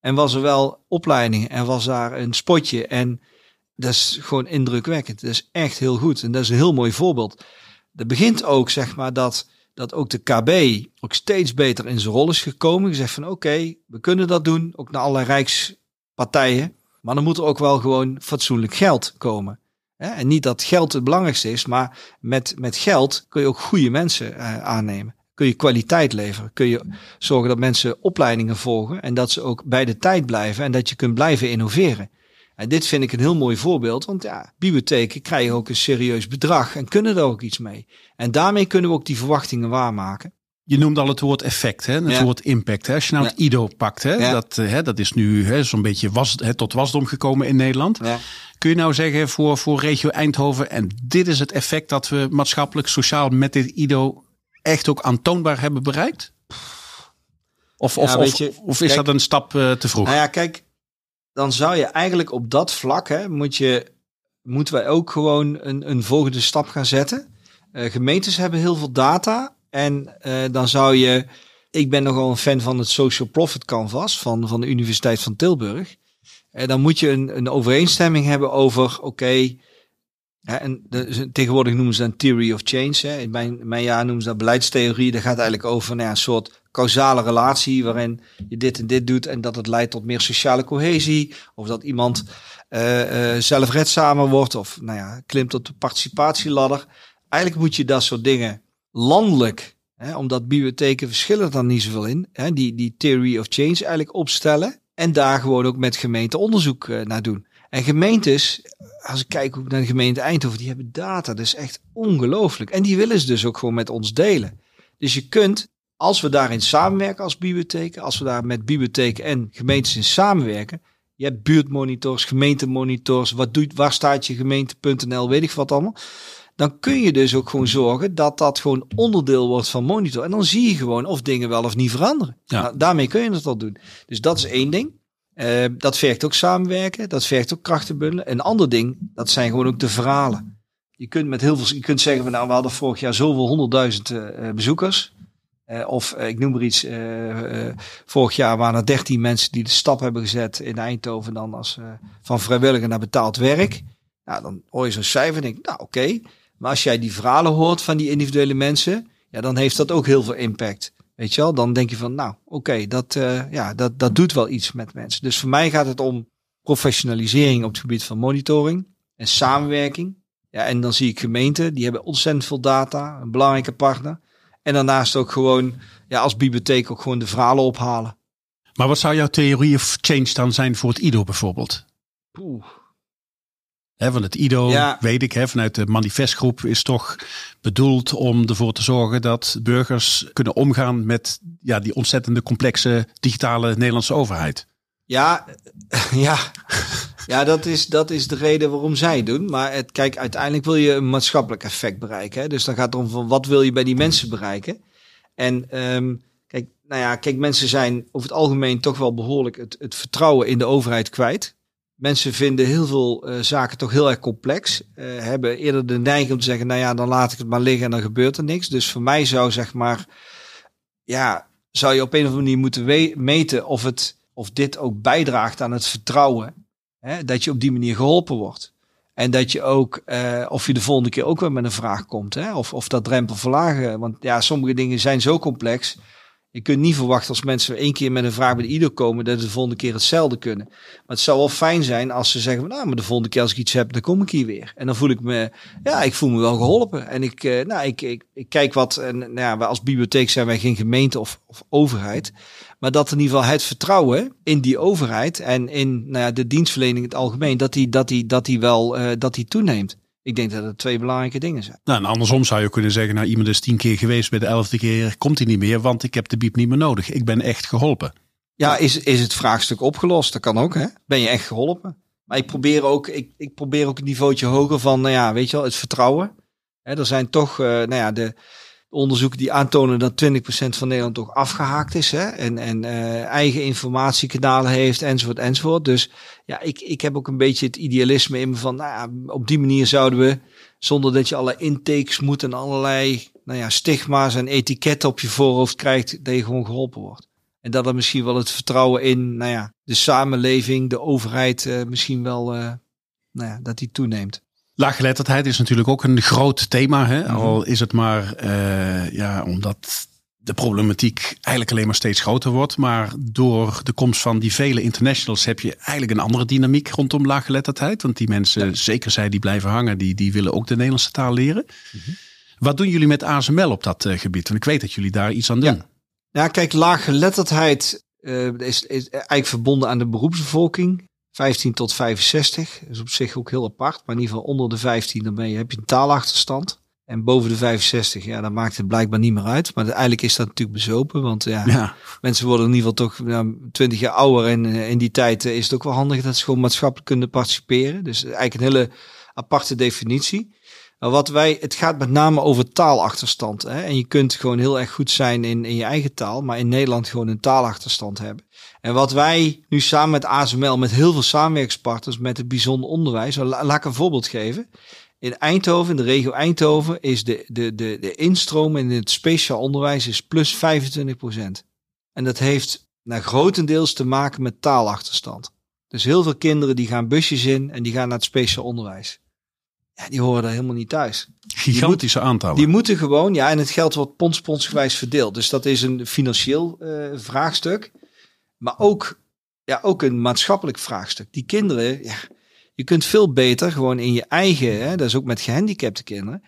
En was er wel opleidingen en was daar een spotje en dat is gewoon indrukwekkend. Dat is echt heel goed en dat is een heel mooi voorbeeld. Dat begint ook, zeg maar, dat, dat ook de KB ook steeds beter in zijn rol is gekomen. Gezegd van oké, we kunnen dat doen, ook naar allerlei rijkspartijen. Maar dan moet er ook wel gewoon fatsoenlijk geld komen. En niet dat geld het belangrijkste is, maar met, met geld kun je ook goede mensen uh, aannemen. Kun je kwaliteit leveren. Kun je zorgen dat mensen opleidingen volgen en dat ze ook bij de tijd blijven en dat je kunt blijven innoveren. En dit vind ik een heel mooi voorbeeld, want ja, bibliotheken krijgen ook een serieus bedrag en kunnen er ook iets mee. En daarmee kunnen we ook die verwachtingen waarmaken. Je noemde al het woord effect, hè? het woord impact. Hè? Als je nou het IDO pakt, hè? Dat, hè, dat is nu zo'n beetje was, hè, tot wasdom gekomen in Nederland. Kun je nou zeggen voor, voor regio Eindhoven, en dit is het effect dat we maatschappelijk, sociaal met dit IDO echt ook aantoonbaar hebben bereikt? Of, of, of, je, of, is dat een stap uh, te vroeg? Nou ja, kijk, dan zou je eigenlijk op dat vlak, hè, moet je, moeten wij ook gewoon een, een volgende stap gaan zetten. Uh, gemeentes hebben heel veel data en uh, dan zou je, ik ben nogal een fan van het Social Profit Canvas van, van de Universiteit van Tilburg. En dan moet je een, een overeenstemming hebben over, oké, en de, tegenwoordig noemen ze een theory of change. Hè. In mijn, mijn jaar noemen ze dat beleidstheorie. Dat gaat eigenlijk over nou ja, een soort causale relatie waarin je dit en dit doet en dat het leidt tot meer sociale cohesie. Of dat iemand uh, zelfredzamer wordt of nou ja, klimt op de participatieladder. Eigenlijk moet je dat soort dingen landelijk, hè, omdat bibliotheken verschillen dan niet zoveel in, hè, die, die theory of change eigenlijk opstellen. En daar gewoon ook met gemeente onderzoek uh, naar doen. En gemeentes, als ik kijk ook naar de gemeente Eindhoven, die hebben data. Dat is echt ongelooflijk. En die willen ze dus ook gewoon met ons delen. Dus je kunt, als we daarin samenwerken als bibliotheken, als we daar met bibliotheken en gemeentes in samenwerken. Je hebt buurtmonitors, gemeentemonitors, wat doet, waar staat je gemeente.nl, weet ik wat allemaal. Dan kun je dus ook gewoon zorgen dat dat gewoon onderdeel wordt van monitor. En dan zie je gewoon of dingen wel of niet veranderen. Ja. Nou, daarmee kun je het al doen. Dus dat is één ding. Uh, dat vergt ook samenwerken, dat vergt ook krachten bundelen. Een ander ding, dat zijn gewoon ook de verhalen. Je kunt met heel veel, je kunt zeggen, nou, we hadden vorig jaar zoveel honderdduizend uh, bezoekers. Of ik noem maar iets, vorig jaar waren er 13 mensen die de stap hebben gezet in Eindhoven dan als van vrijwilliger naar betaald werk. Nou, dan hoor je zo'n cijfer en denk nou oké. Maar als jij die verhalen hoort van die individuele mensen, ja, dan heeft dat ook heel veel impact. Weet je wel, dan denk je van, nou, oké, dat, uh, ja, dat, dat doet wel iets met mensen. Dus voor mij gaat het om professionalisering op het gebied van monitoring en samenwerking. Ja, en dan zie ik gemeenten, die hebben ontzettend veel data, een belangrijke partner. En daarnaast ook gewoon, ja, als bibliotheek ook gewoon de verhalen ophalen. Maar wat zou jouw theorie of change dan zijn voor het IDO bijvoorbeeld? Poeh. He, want het IDO, weet ik, he, vanuit de manifestgroep is toch bedoeld om ervoor te zorgen dat burgers kunnen omgaan met ja, die ontzettende complexe digitale Nederlandse overheid. Ja, ja. ja dat, is, dat is de reden waarom zij het doen. Maar het, kijk, uiteindelijk wil je een maatschappelijk effect bereiken. Hè? Dus dan gaat het om van wat wil je bij die mensen bereiken. En um, kijk, nou ja, kijk, mensen zijn over het algemeen toch wel behoorlijk het, het vertrouwen in de overheid kwijt. Mensen vinden heel veel uh, zaken toch heel erg complex. Uh, hebben eerder de neiging om te zeggen, nou ja, dan laat ik het maar liggen en dan gebeurt er niks. Dus voor mij zou zeg maar, ja, zou je op een of andere manier moeten meten of, het, of dit ook bijdraagt aan het vertrouwen. Hè, dat je op die manier geholpen wordt. En dat je ook, uh, of je de volgende keer ook weer met een vraag komt. Hè, of, of dat drempel verlagen. Want ja, sommige dingen zijn zo complex Je kunt niet verwachten als mensen één keer met een vraag bij de IDO komen, dat ze de volgende keer hetzelfde kunnen. Maar het zou wel fijn zijn als ze zeggen, nou, maar de volgende keer als ik iets heb, dan kom ik hier weer. En dan voel ik me, ja, ik voel me wel geholpen. En ik, eh, nou, ik, ik, ik kijk wat, en nou ja, als bibliotheek zijn wij geen gemeente of, of overheid. Maar dat in ieder geval het vertrouwen in die overheid en in nou ja, de dienstverlening in het algemeen, dat die, dat die, dat die wel, uh, dat die toeneemt. Ik denk dat het twee belangrijke dingen zijn. Nou, en andersom zou je kunnen zeggen, nou iemand is tien keer geweest, bij de elfde keer komt hij niet meer, want ik heb de biep niet meer nodig. Ik ben echt geholpen. Ja, is, is het vraagstuk opgelost? Dat kan ook, hè? Ben je echt geholpen? Maar ik probeer ook, ik, ik probeer ook een niveautje hoger van, nou ja, weet je wel, het vertrouwen. Hè, er zijn toch, uh, nou ja, de, onderzoeken die aantonen dat 20% van Nederland toch afgehaakt is. Hè? En, en uh, eigen informatiekanalen heeft enzovoort enzovoort. Dus ja, ik, ik heb ook een beetje het idealisme in me van, nou ja, op die manier zouden we, zonder dat je alle intakes moet en allerlei nou ja, stigma's en etiketten op je voorhoofd krijgt, dat je gewoon geholpen wordt. En dat er misschien wel het vertrouwen in nou ja, de samenleving, de overheid, uh, misschien wel, uh, nou ja, dat die toeneemt. Laaggeletterdheid is natuurlijk ook een groot thema. Hè? -hmm. Al is het maar uh, ja, omdat de problematiek eigenlijk alleen maar steeds groter wordt. Maar door de komst van die vele internationals heb je eigenlijk een andere dynamiek rondom laaggeletterdheid. Want die mensen, ja. zeker zij die blijven hangen, die, die willen ook de Nederlandse taal leren. Mm -hmm. Wat doen jullie met ASML op dat uh, gebied? Want ik weet dat jullie daar iets aan doen. Ja, ja kijk, laaggeletterdheid uh, is, is eigenlijk verbonden aan de beroepsbevolking. 15 tot 65 is op zich ook heel apart. Maar in ieder geval onder de 15 dan ben je, heb je een taalachterstand. En boven de 65, ja, dan maakt het blijkbaar niet meer uit. Maar eigenlijk is dat natuurlijk bezopen. Want ja, ja. mensen worden in ieder geval toch ja, 20 jaar ouder. En in die tijd is het ook wel handig dat ze gewoon maatschappelijk kunnen participeren. Dus eigenlijk een hele aparte definitie. Wat wij, het gaat met name over taalachterstand. Hè? En je kunt gewoon heel erg goed zijn in, in je eigen taal. Maar in Nederland gewoon een taalachterstand hebben. En wat wij nu samen met ASML, met heel veel samenwerkingspartners, met het bijzonder onderwijs, laat ik een voorbeeld geven. In Eindhoven, in de regio Eindhoven, is de, de, de, de instroom in het speciaal onderwijs is plus 25 procent. En dat heeft naar grotendeels te maken met taalachterstand. Dus heel veel kinderen die gaan busjes in en die gaan naar het speciaal onderwijs. Ja, die horen daar helemaal niet thuis. Gigantische aantallen. Die moeten gewoon, ja, en het geld wordt ponsponsgewijs verdeeld. Dus dat is een financieel uh, vraagstuk. Maar ook, ja, ook een maatschappelijk vraagstuk. Die kinderen, ja, je kunt veel beter gewoon in je eigen, hè, dat is ook met gehandicapte kinderen.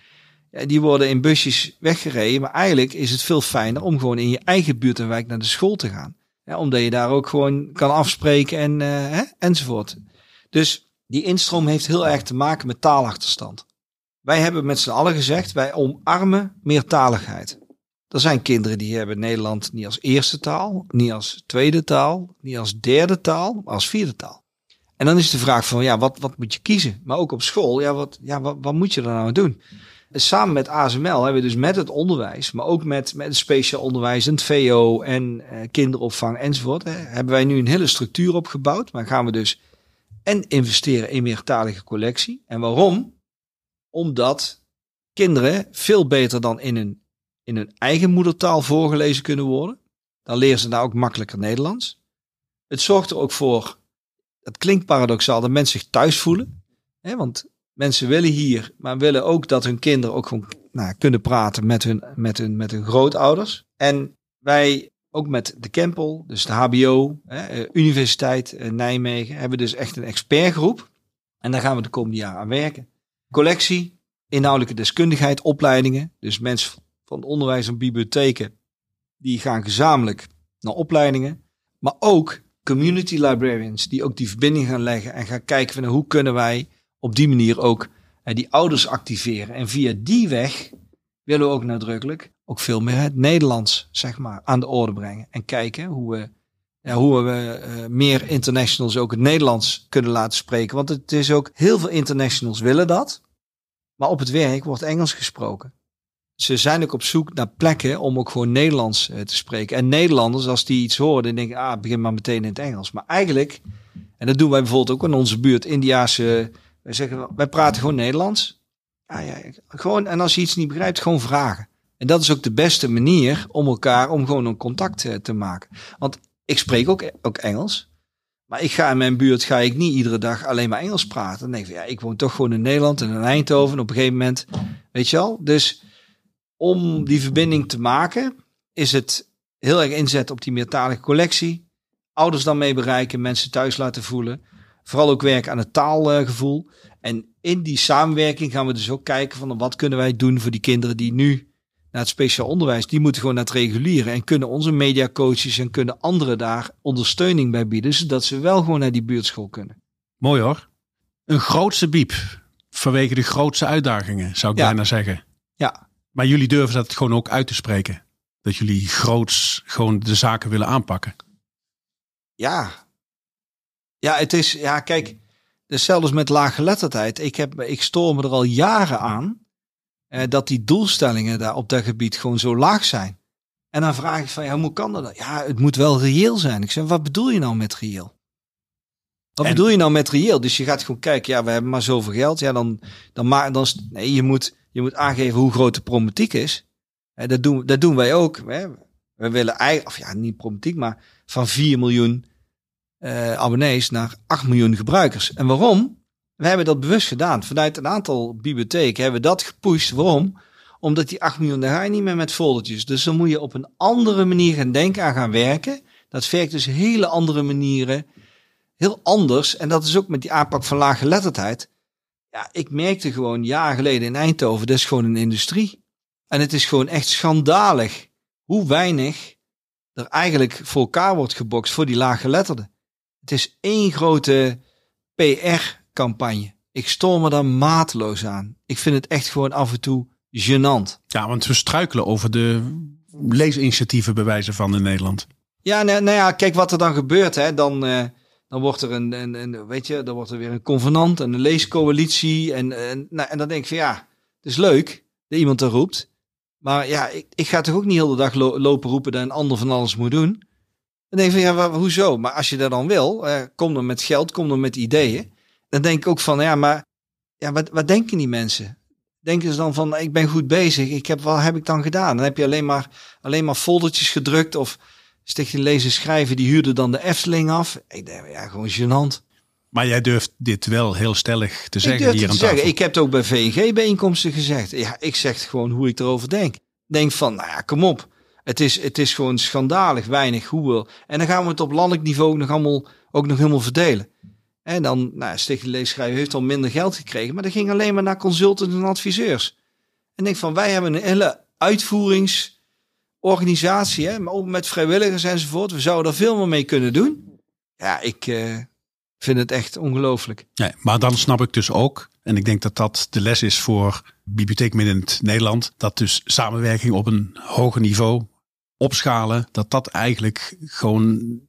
Ja, die worden in busjes weggereden. Maar eigenlijk is het veel fijner om gewoon in je eigen buurt en wijk naar de school te gaan. Ja, omdat je daar ook gewoon kan afspreken en, uh, hè, enzovoort. Dus die instroom heeft heel erg te maken met taalachterstand. Wij hebben met z'n allen gezegd, wij omarmen meertaligheid. Er zijn kinderen die hebben Nederland niet als eerste taal, niet als tweede taal, niet als derde taal, maar als vierde taal. En dan is de vraag van, ja, wat, wat moet je kiezen? Maar ook op school, ja, wat, ja, wat, wat moet je er nou doen? En samen met ASML hebben we dus met het onderwijs, maar ook met, met speciaal onderwijs en het VO en eh, kinderopvang enzovoort, hè, hebben wij nu een hele structuur opgebouwd. Maar gaan we dus en investeren in meertalige collectie. En waarom? Omdat kinderen veel beter dan in een in hun eigen moedertaal voorgelezen kunnen worden. Dan leren ze daar ook makkelijker Nederlands. Het zorgt er ook voor, het klinkt paradoxaal, dat mensen zich thuis voelen. Hè, want mensen willen hier, maar willen ook dat hun kinderen ook gewoon nou, kunnen praten met hun, met, hun, met hun grootouders. En wij, ook met de Kempel, dus de HBO, hè, Universiteit Nijmegen, hebben dus echt een expertgroep. En daar gaan we de komende jaren aan werken. Collectie, inhoudelijke deskundigheid, opleidingen. Dus mensen van onderwijs en bibliotheken, die gaan gezamenlijk naar opleidingen. Maar ook community librarians, die ook die verbinding gaan leggen en gaan kijken van hoe kunnen wij op die manier ook eh, die ouders activeren. En via die weg willen we ook nadrukkelijk ook veel meer het Nederlands, zeg maar, aan de orde brengen. En kijken hoe we, hoe we uh, meer internationals ook het Nederlands kunnen laten spreken. Want het is ook, heel veel internationals willen dat. Maar op het werk wordt Engels gesproken ze zijn ook op zoek naar plekken om ook gewoon Nederlands uh, te spreken. En Nederlanders, als die iets horen, dan denken ah, begin maar meteen in het Engels. Maar eigenlijk, en dat doen wij bijvoorbeeld ook in onze buurt, Indiaanse, wij zeggen, wij praten gewoon Nederlands. Ah, ja, gewoon, en als je iets niet begrijpt, gewoon vragen. En dat is ook de beste manier om elkaar, om gewoon een contact uh, te maken. Want ik spreek ook, ook Engels. Maar ik ga in mijn buurt, ga ik niet iedere dag alleen maar Engels praten. Dan denk ik, ja, ik woon toch gewoon in Nederland en in Eindhoven. Op een gegeven moment, weet je wel. Dus om die verbinding te maken, is het heel erg inzetten op die meertalige collectie. Ouders dan mee bereiken, mensen thuis laten voelen. Vooral ook werken aan het taalgevoel. En in die samenwerking gaan we dus ook kijken van wat kunnen wij doen voor die kinderen die nu naar het speciaal onderwijs, die moeten gewoon naar het reguliere en kunnen onze mediacoaches en kunnen anderen daar ondersteuning bij bieden, zodat ze wel gewoon naar die buurtschool kunnen. Mooi hoor. Een grootste biep vanwege de grootste uitdagingen, zou ik Ja. bijna zeggen. Ja, Maar jullie durven dat gewoon ook uit te spreken. Dat jullie groots gewoon de zaken willen aanpakken. ja. Ja, het is, ja, kijk, hetzelfde als met laaggeletterdheid. Ik, heb, ik stoor me er al jaren aan eh, dat die doelstellingen daar op dat gebied gewoon zo laag zijn. En dan vraag ik van, ja, hoe kan dat? Ja, het moet wel reëel zijn. Ik zeg, wat bedoel je nou met reëel? Wat En- bedoel je nou met reëel? Dus je gaat gewoon kijken, ja, we hebben maar zoveel geld. Ja, dan, dan, maar, dan nee, je moet, je moet aangeven hoe groot de problematiek is. Hè, dat, doen, dat doen wij ook. Hè. We willen eigenlijk, of ja, niet problematiek, maar van 4 miljoen eh, abonnees naar 8 miljoen gebruikers. En waarom? We hebben dat bewust gedaan. Vanuit een aantal bibliotheken hebben we dat gepusht. Waarom? Omdat die 8 miljoen, daar ga je niet meer met foldertjes. Dus dan moet je op een andere manier gaan denken aan gaan werken. Dat werkt dus hele andere manieren. Heel anders. En dat is ook met die aanpak van laaggeletterdheid. Ja, ik merkte gewoon jaren geleden in Eindhoven, dat is gewoon een industrie. En het is gewoon echt schandalig hoe weinig er eigenlijk voor elkaar wordt gebokst voor die laaggeletterden. Het is één grote PR-campagne. Ik stoor me daar mateloos aan. Ik vind het echt gewoon af en toe gênant. Ja, want we struikelen over de leesinitiatieven bij wijze van in Nederland. Ja, nou, nou ja, kijk wat er dan gebeurt. Hè. Dan, eh, dan wordt er een, een, een, weet je, dan wordt er weer een convenant en een leescoalitie. En, en, nou, en dan denk ik van ja, het is leuk dat iemand er roept. Maar ja, ik, ik ga toch ook niet heel de dag lo- lopen roepen dat een ander van alles moet doen. Dan denk ik van ja, hoezo? Maar als je dat dan wil, eh, kom dan met geld, kom dan met ideeën. Dan denk ik ook van ja, maar ja, wat, wat denken die mensen? Denken ze dan van ik ben goed bezig, ik heb, wat heb ik dan gedaan? Dan heb je alleen maar, alleen maar foldertjes gedrukt of Stichting Lezen Schrijven, die huurde dan de Efteling af. Ik denk, ja, gewoon gênant. Maar jij durft dit wel heel stellig te zeggen hier aan te zeggen. Ik heb het ook bij VNG-bijeenkomsten gezegd. Ja, ik zeg gewoon hoe ik erover denk. Denk van, nou ja, kom op. Het is, het is gewoon schandalig weinig hoe we... En dan gaan we het op landelijk niveau nog allemaal, ook nog helemaal verdelen. En dan, nou, ja, Stichting Lezen Schrijven heeft al minder geld gekregen. Maar dat ging alleen maar naar consultants en adviseurs. En denk van, wij hebben een hele uitvoeringsorganisatie, hè, maar ook met vrijwilligers enzovoort. We zouden er veel meer mee kunnen doen. Ja, ik eh, vind het echt ongelooflijk. Nee, maar dan snap ik dus ook, en ik denk dat dat de les is voor Bibliotheek Middend Nederland, dat dus samenwerking op een hoger niveau, opschalen, dat dat eigenlijk gewoon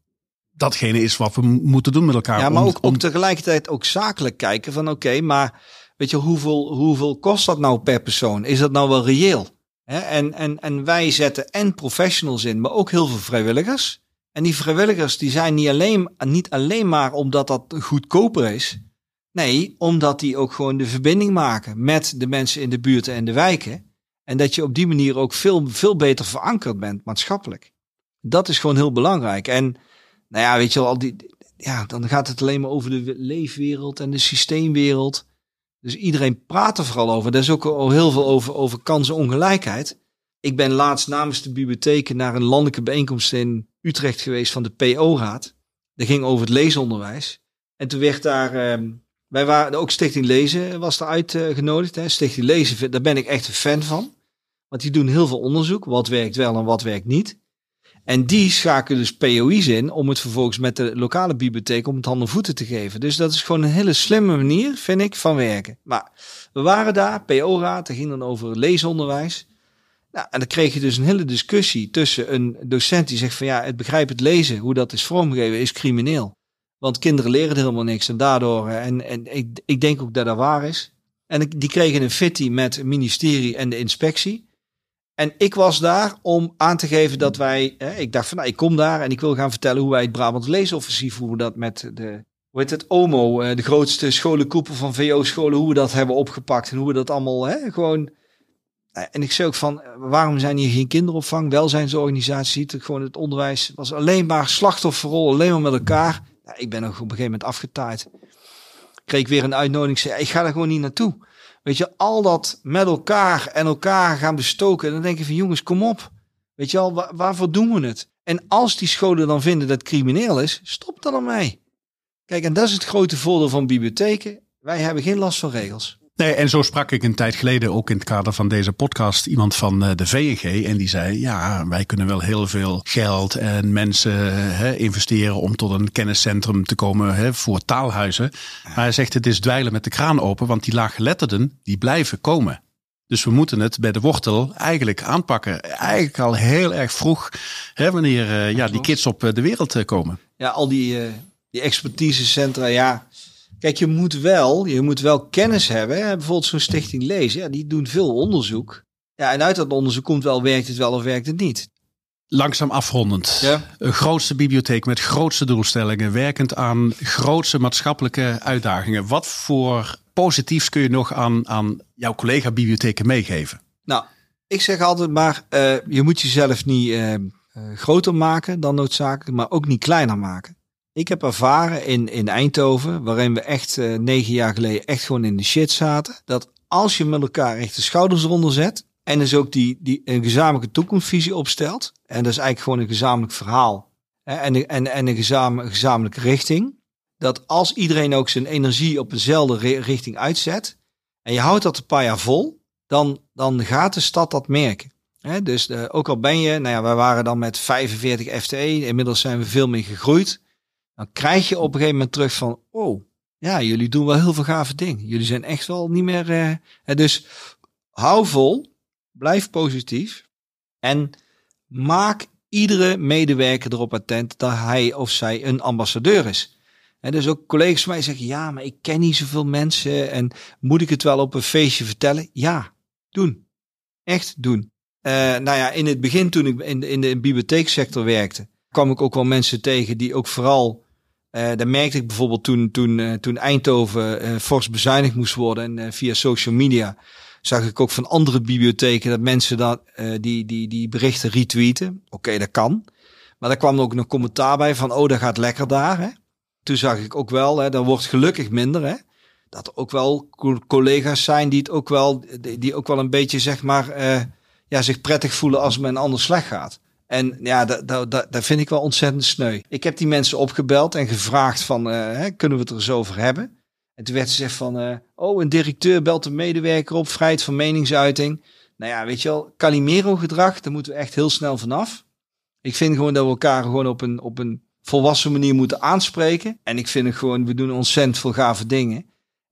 datgene is wat we moeten doen met elkaar. Ja, maar Om- ook, om- ook tegelijkertijd ook zakelijk kijken van oké, maar weet je, hoeveel, hoeveel kost dat nou per persoon? Is dat nou wel reëel? En, en, en wij zetten en professionals in, maar ook heel veel vrijwilligers. En die vrijwilligers die zijn niet alleen, niet alleen maar omdat dat goedkoper is. Nee, omdat die ook gewoon de verbinding maken met de mensen in de buurten en de wijken. En dat je op die manier ook veel, veel beter verankerd bent maatschappelijk. Dat is gewoon heel belangrijk. En nou ja, weet je wel, al die, ja, dan gaat het alleen maar over de leefwereld en de systeemwereld. Dus iedereen praat er vooral over. Er is ook al heel veel over, over kansenongelijkheid. Ik ben laatst namens de bibliotheken naar een landelijke bijeenkomst in Utrecht geweest van de PO-raad. Dat ging over het leesonderwijs. En toen werd daar, ehm, wij waren, ook Stichting Lezen was daar uitgenodigd. Stichting Lezen, daar ben ik echt een fan van. Want die doen heel veel onderzoek. Wat werkt wel en wat werkt niet. En die schakelen dus POI's in om het vervolgens met de lokale bibliotheek om het handen en voeten te geven. Dus dat is gewoon een hele slimme manier, vind ik, van werken. Maar we waren daar, PO-raad, dat ging dan over leesonderwijs. Nou, en dan kreeg je dus een hele discussie tussen een docent die zegt van ja, het begrijpen het lezen, hoe dat is vormgegeven, is crimineel. Want kinderen leren er helemaal niks en daardoor, en, en ik, ik denk ook dat dat waar is. En die kregen een fitty met het ministerie en de inspectie. En ik was daar om aan te geven dat wij, ik dacht van nou, ik kom daar en ik wil gaan vertellen hoe wij het Brabant Leesoffensief, hoe we dat met de, hoe heet het, OMO, eh, de grootste scholenkoepel van VO-scholen, hoe we dat hebben opgepakt en hoe we dat allemaal, hè, gewoon. Nou, En ik zei ook van, eh, waarom zijn hier geen kinderopvang, het gewoon het onderwijs, was alleen maar slachtofferrol, alleen maar met elkaar. Ik ben ook op een gegeven moment afgetaaid. Kreeg weer een uitnodiging, zei, ik ga daar gewoon niet naartoe. Weet je, al dat met elkaar en elkaar gaan bestoken. En dan denk je van jongens, kom op. Weet je al, waarvoor doen we het? En als die scholen dan vinden dat het crimineel is, stop dan ermee. Kijk, en dat is het grote voordeel van bibliotheken. Wij hebben geen last van regels. Nee, en zo sprak ik een tijd geleden ook in het kader van deze podcast iemand van eh, de VNG. En die zei, ja, wij kunnen wel heel veel geld en mensen hè, investeren om tot een kenniscentrum te komen hè, voor taalhuizen. Maar hij zegt, het is dweilen met de kraan open, want die laaggeletterden, die blijven komen. Dus we moeten het bij de wortel eigenlijk aanpakken. Eigenlijk al heel erg vroeg, hè, wanneer uh, ja, die kids op eh, de wereld komen. Ja, al die, uh, die expertisecentra, ja Kijk, je moet wel, je moet wel kennis hebben. Hè? Bijvoorbeeld zo'n stichting Lezen, ja, die doen veel onderzoek. Ja, en uit dat onderzoek komt wel, werkt het wel of werkt het niet. Langzaam afrondend. Ja. Een grootste bibliotheek met grootste doelstellingen, werkend aan grootste maatschappelijke uitdagingen. Wat voor positiefs kun je nog aan, aan jouw collega bibliotheken meegeven? Nou, ik zeg altijd maar, uh, je moet jezelf niet uh, groter maken dan noodzakelijk, maar ook niet kleiner maken. Ik heb ervaren in, in Eindhoven, waarin we echt uh, negen jaar geleden echt gewoon in de shit zaten, dat als je met elkaar echt de schouders eronder zet en dus ook die, die een gezamenlijke toekomstvisie opstelt, en dat is eigenlijk gewoon een gezamenlijk verhaal hè, en, en, en een gezamenlijke, gezamenlijke richting, dat als iedereen ook zijn energie op eenzelfde richting uitzet en je houdt dat een paar jaar vol, dan, dan gaat de stad dat merken. He, dus uh, ook al ben je, nou ja, wij waren dan met 45 FTE, inmiddels zijn we veel meer gegroeid dan krijg je op een gegeven moment terug van, oh, ja, jullie doen wel heel veel gave dingen. Jullie zijn echt wel niet meer. Uh, dus hou vol, blijf positief en maak iedere medewerker erop attent dat hij of zij een ambassadeur is. En dus ook collega's van mij zeggen, ja, maar ik ken niet zoveel mensen en moet ik het wel op een feestje vertellen? Ja, doen. Echt doen. Uh, nou ja, in het begin toen ik in de, in de bibliotheeksector werkte, kwam ik ook wel mensen tegen die ook vooral uh, daar merkte ik bijvoorbeeld toen, toen, uh, toen Eindhoven uh, fors bezuinigd moest worden en via social media zag ik ook van andere bibliotheken dat mensen dat, die, die, die berichten retweeten. Oké, dat kan. Maar daar kwam ook nog commentaar bij van, oh, dat gaat lekker daar. Hè? Toen zag ik ook wel, hè, dat wordt gelukkig minder. Hè? Dat er ook wel collega's zijn die het ook wel, die ook wel een beetje, zeg maar, ja, zich prettig voelen als het met een ander slecht gaat. En ja, dat, dat, dat, vind ik wel ontzettend sneu. Ik heb die mensen opgebeld en gevraagd van, uh, kunnen we het er eens over hebben? En toen werd ze gezegd van, uh, oh, een directeur belt een medewerker op, vrijheid van meningsuiting. Nou ja, weet je wel, Calimero-gedrag, daar moeten we echt heel snel vanaf. Ik vind gewoon dat we elkaar gewoon op een, op een volwassen manier moeten aanspreken. En ik vind het gewoon, we doen ontzettend veel gave dingen.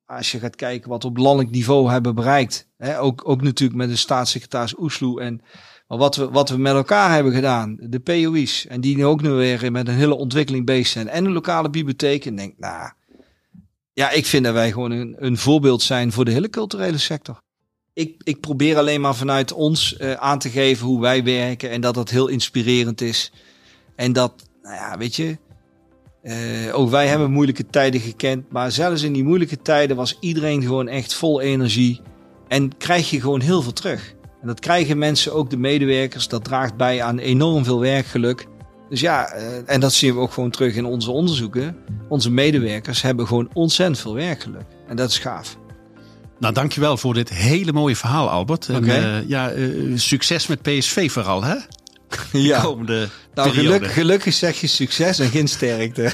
Als je gaat kijken wat we op landelijk niveau hebben bereikt. Hè, ook, ook natuurlijk met de staatssecretaris Oesloe en maar wat we, wat we met elkaar hebben gedaan, de POI's, en die nu ook nu weer met een hele ontwikkeling bezig zijn, en de lokale bibliotheken, denk nou, ja, ik vind dat wij gewoon een, een voorbeeld zijn voor de hele culturele sector. Ik, ik probeer alleen maar vanuit ons uh, aan te geven hoe wij werken en dat dat heel inspirerend is. En dat, nou ja, weet je, uh, ook wij hebben moeilijke tijden gekend, maar zelfs in die moeilijke tijden was iedereen gewoon echt vol energie en krijg je gewoon heel veel terug. En dat krijgen mensen, ook de medewerkers. Dat draagt bij aan enorm veel werkgeluk. Dus ja, eh, en dat zien we ook gewoon terug in onze onderzoeken. Onze medewerkers hebben gewoon ontzettend veel werkgeluk. En dat is gaaf. Nou, dankjewel voor dit hele mooie verhaal, Albert. En uh, ja, uh, succes met PSV vooral, hè? ja. komende nou, geluk, gelukkig zeg je succes en geen sterkte.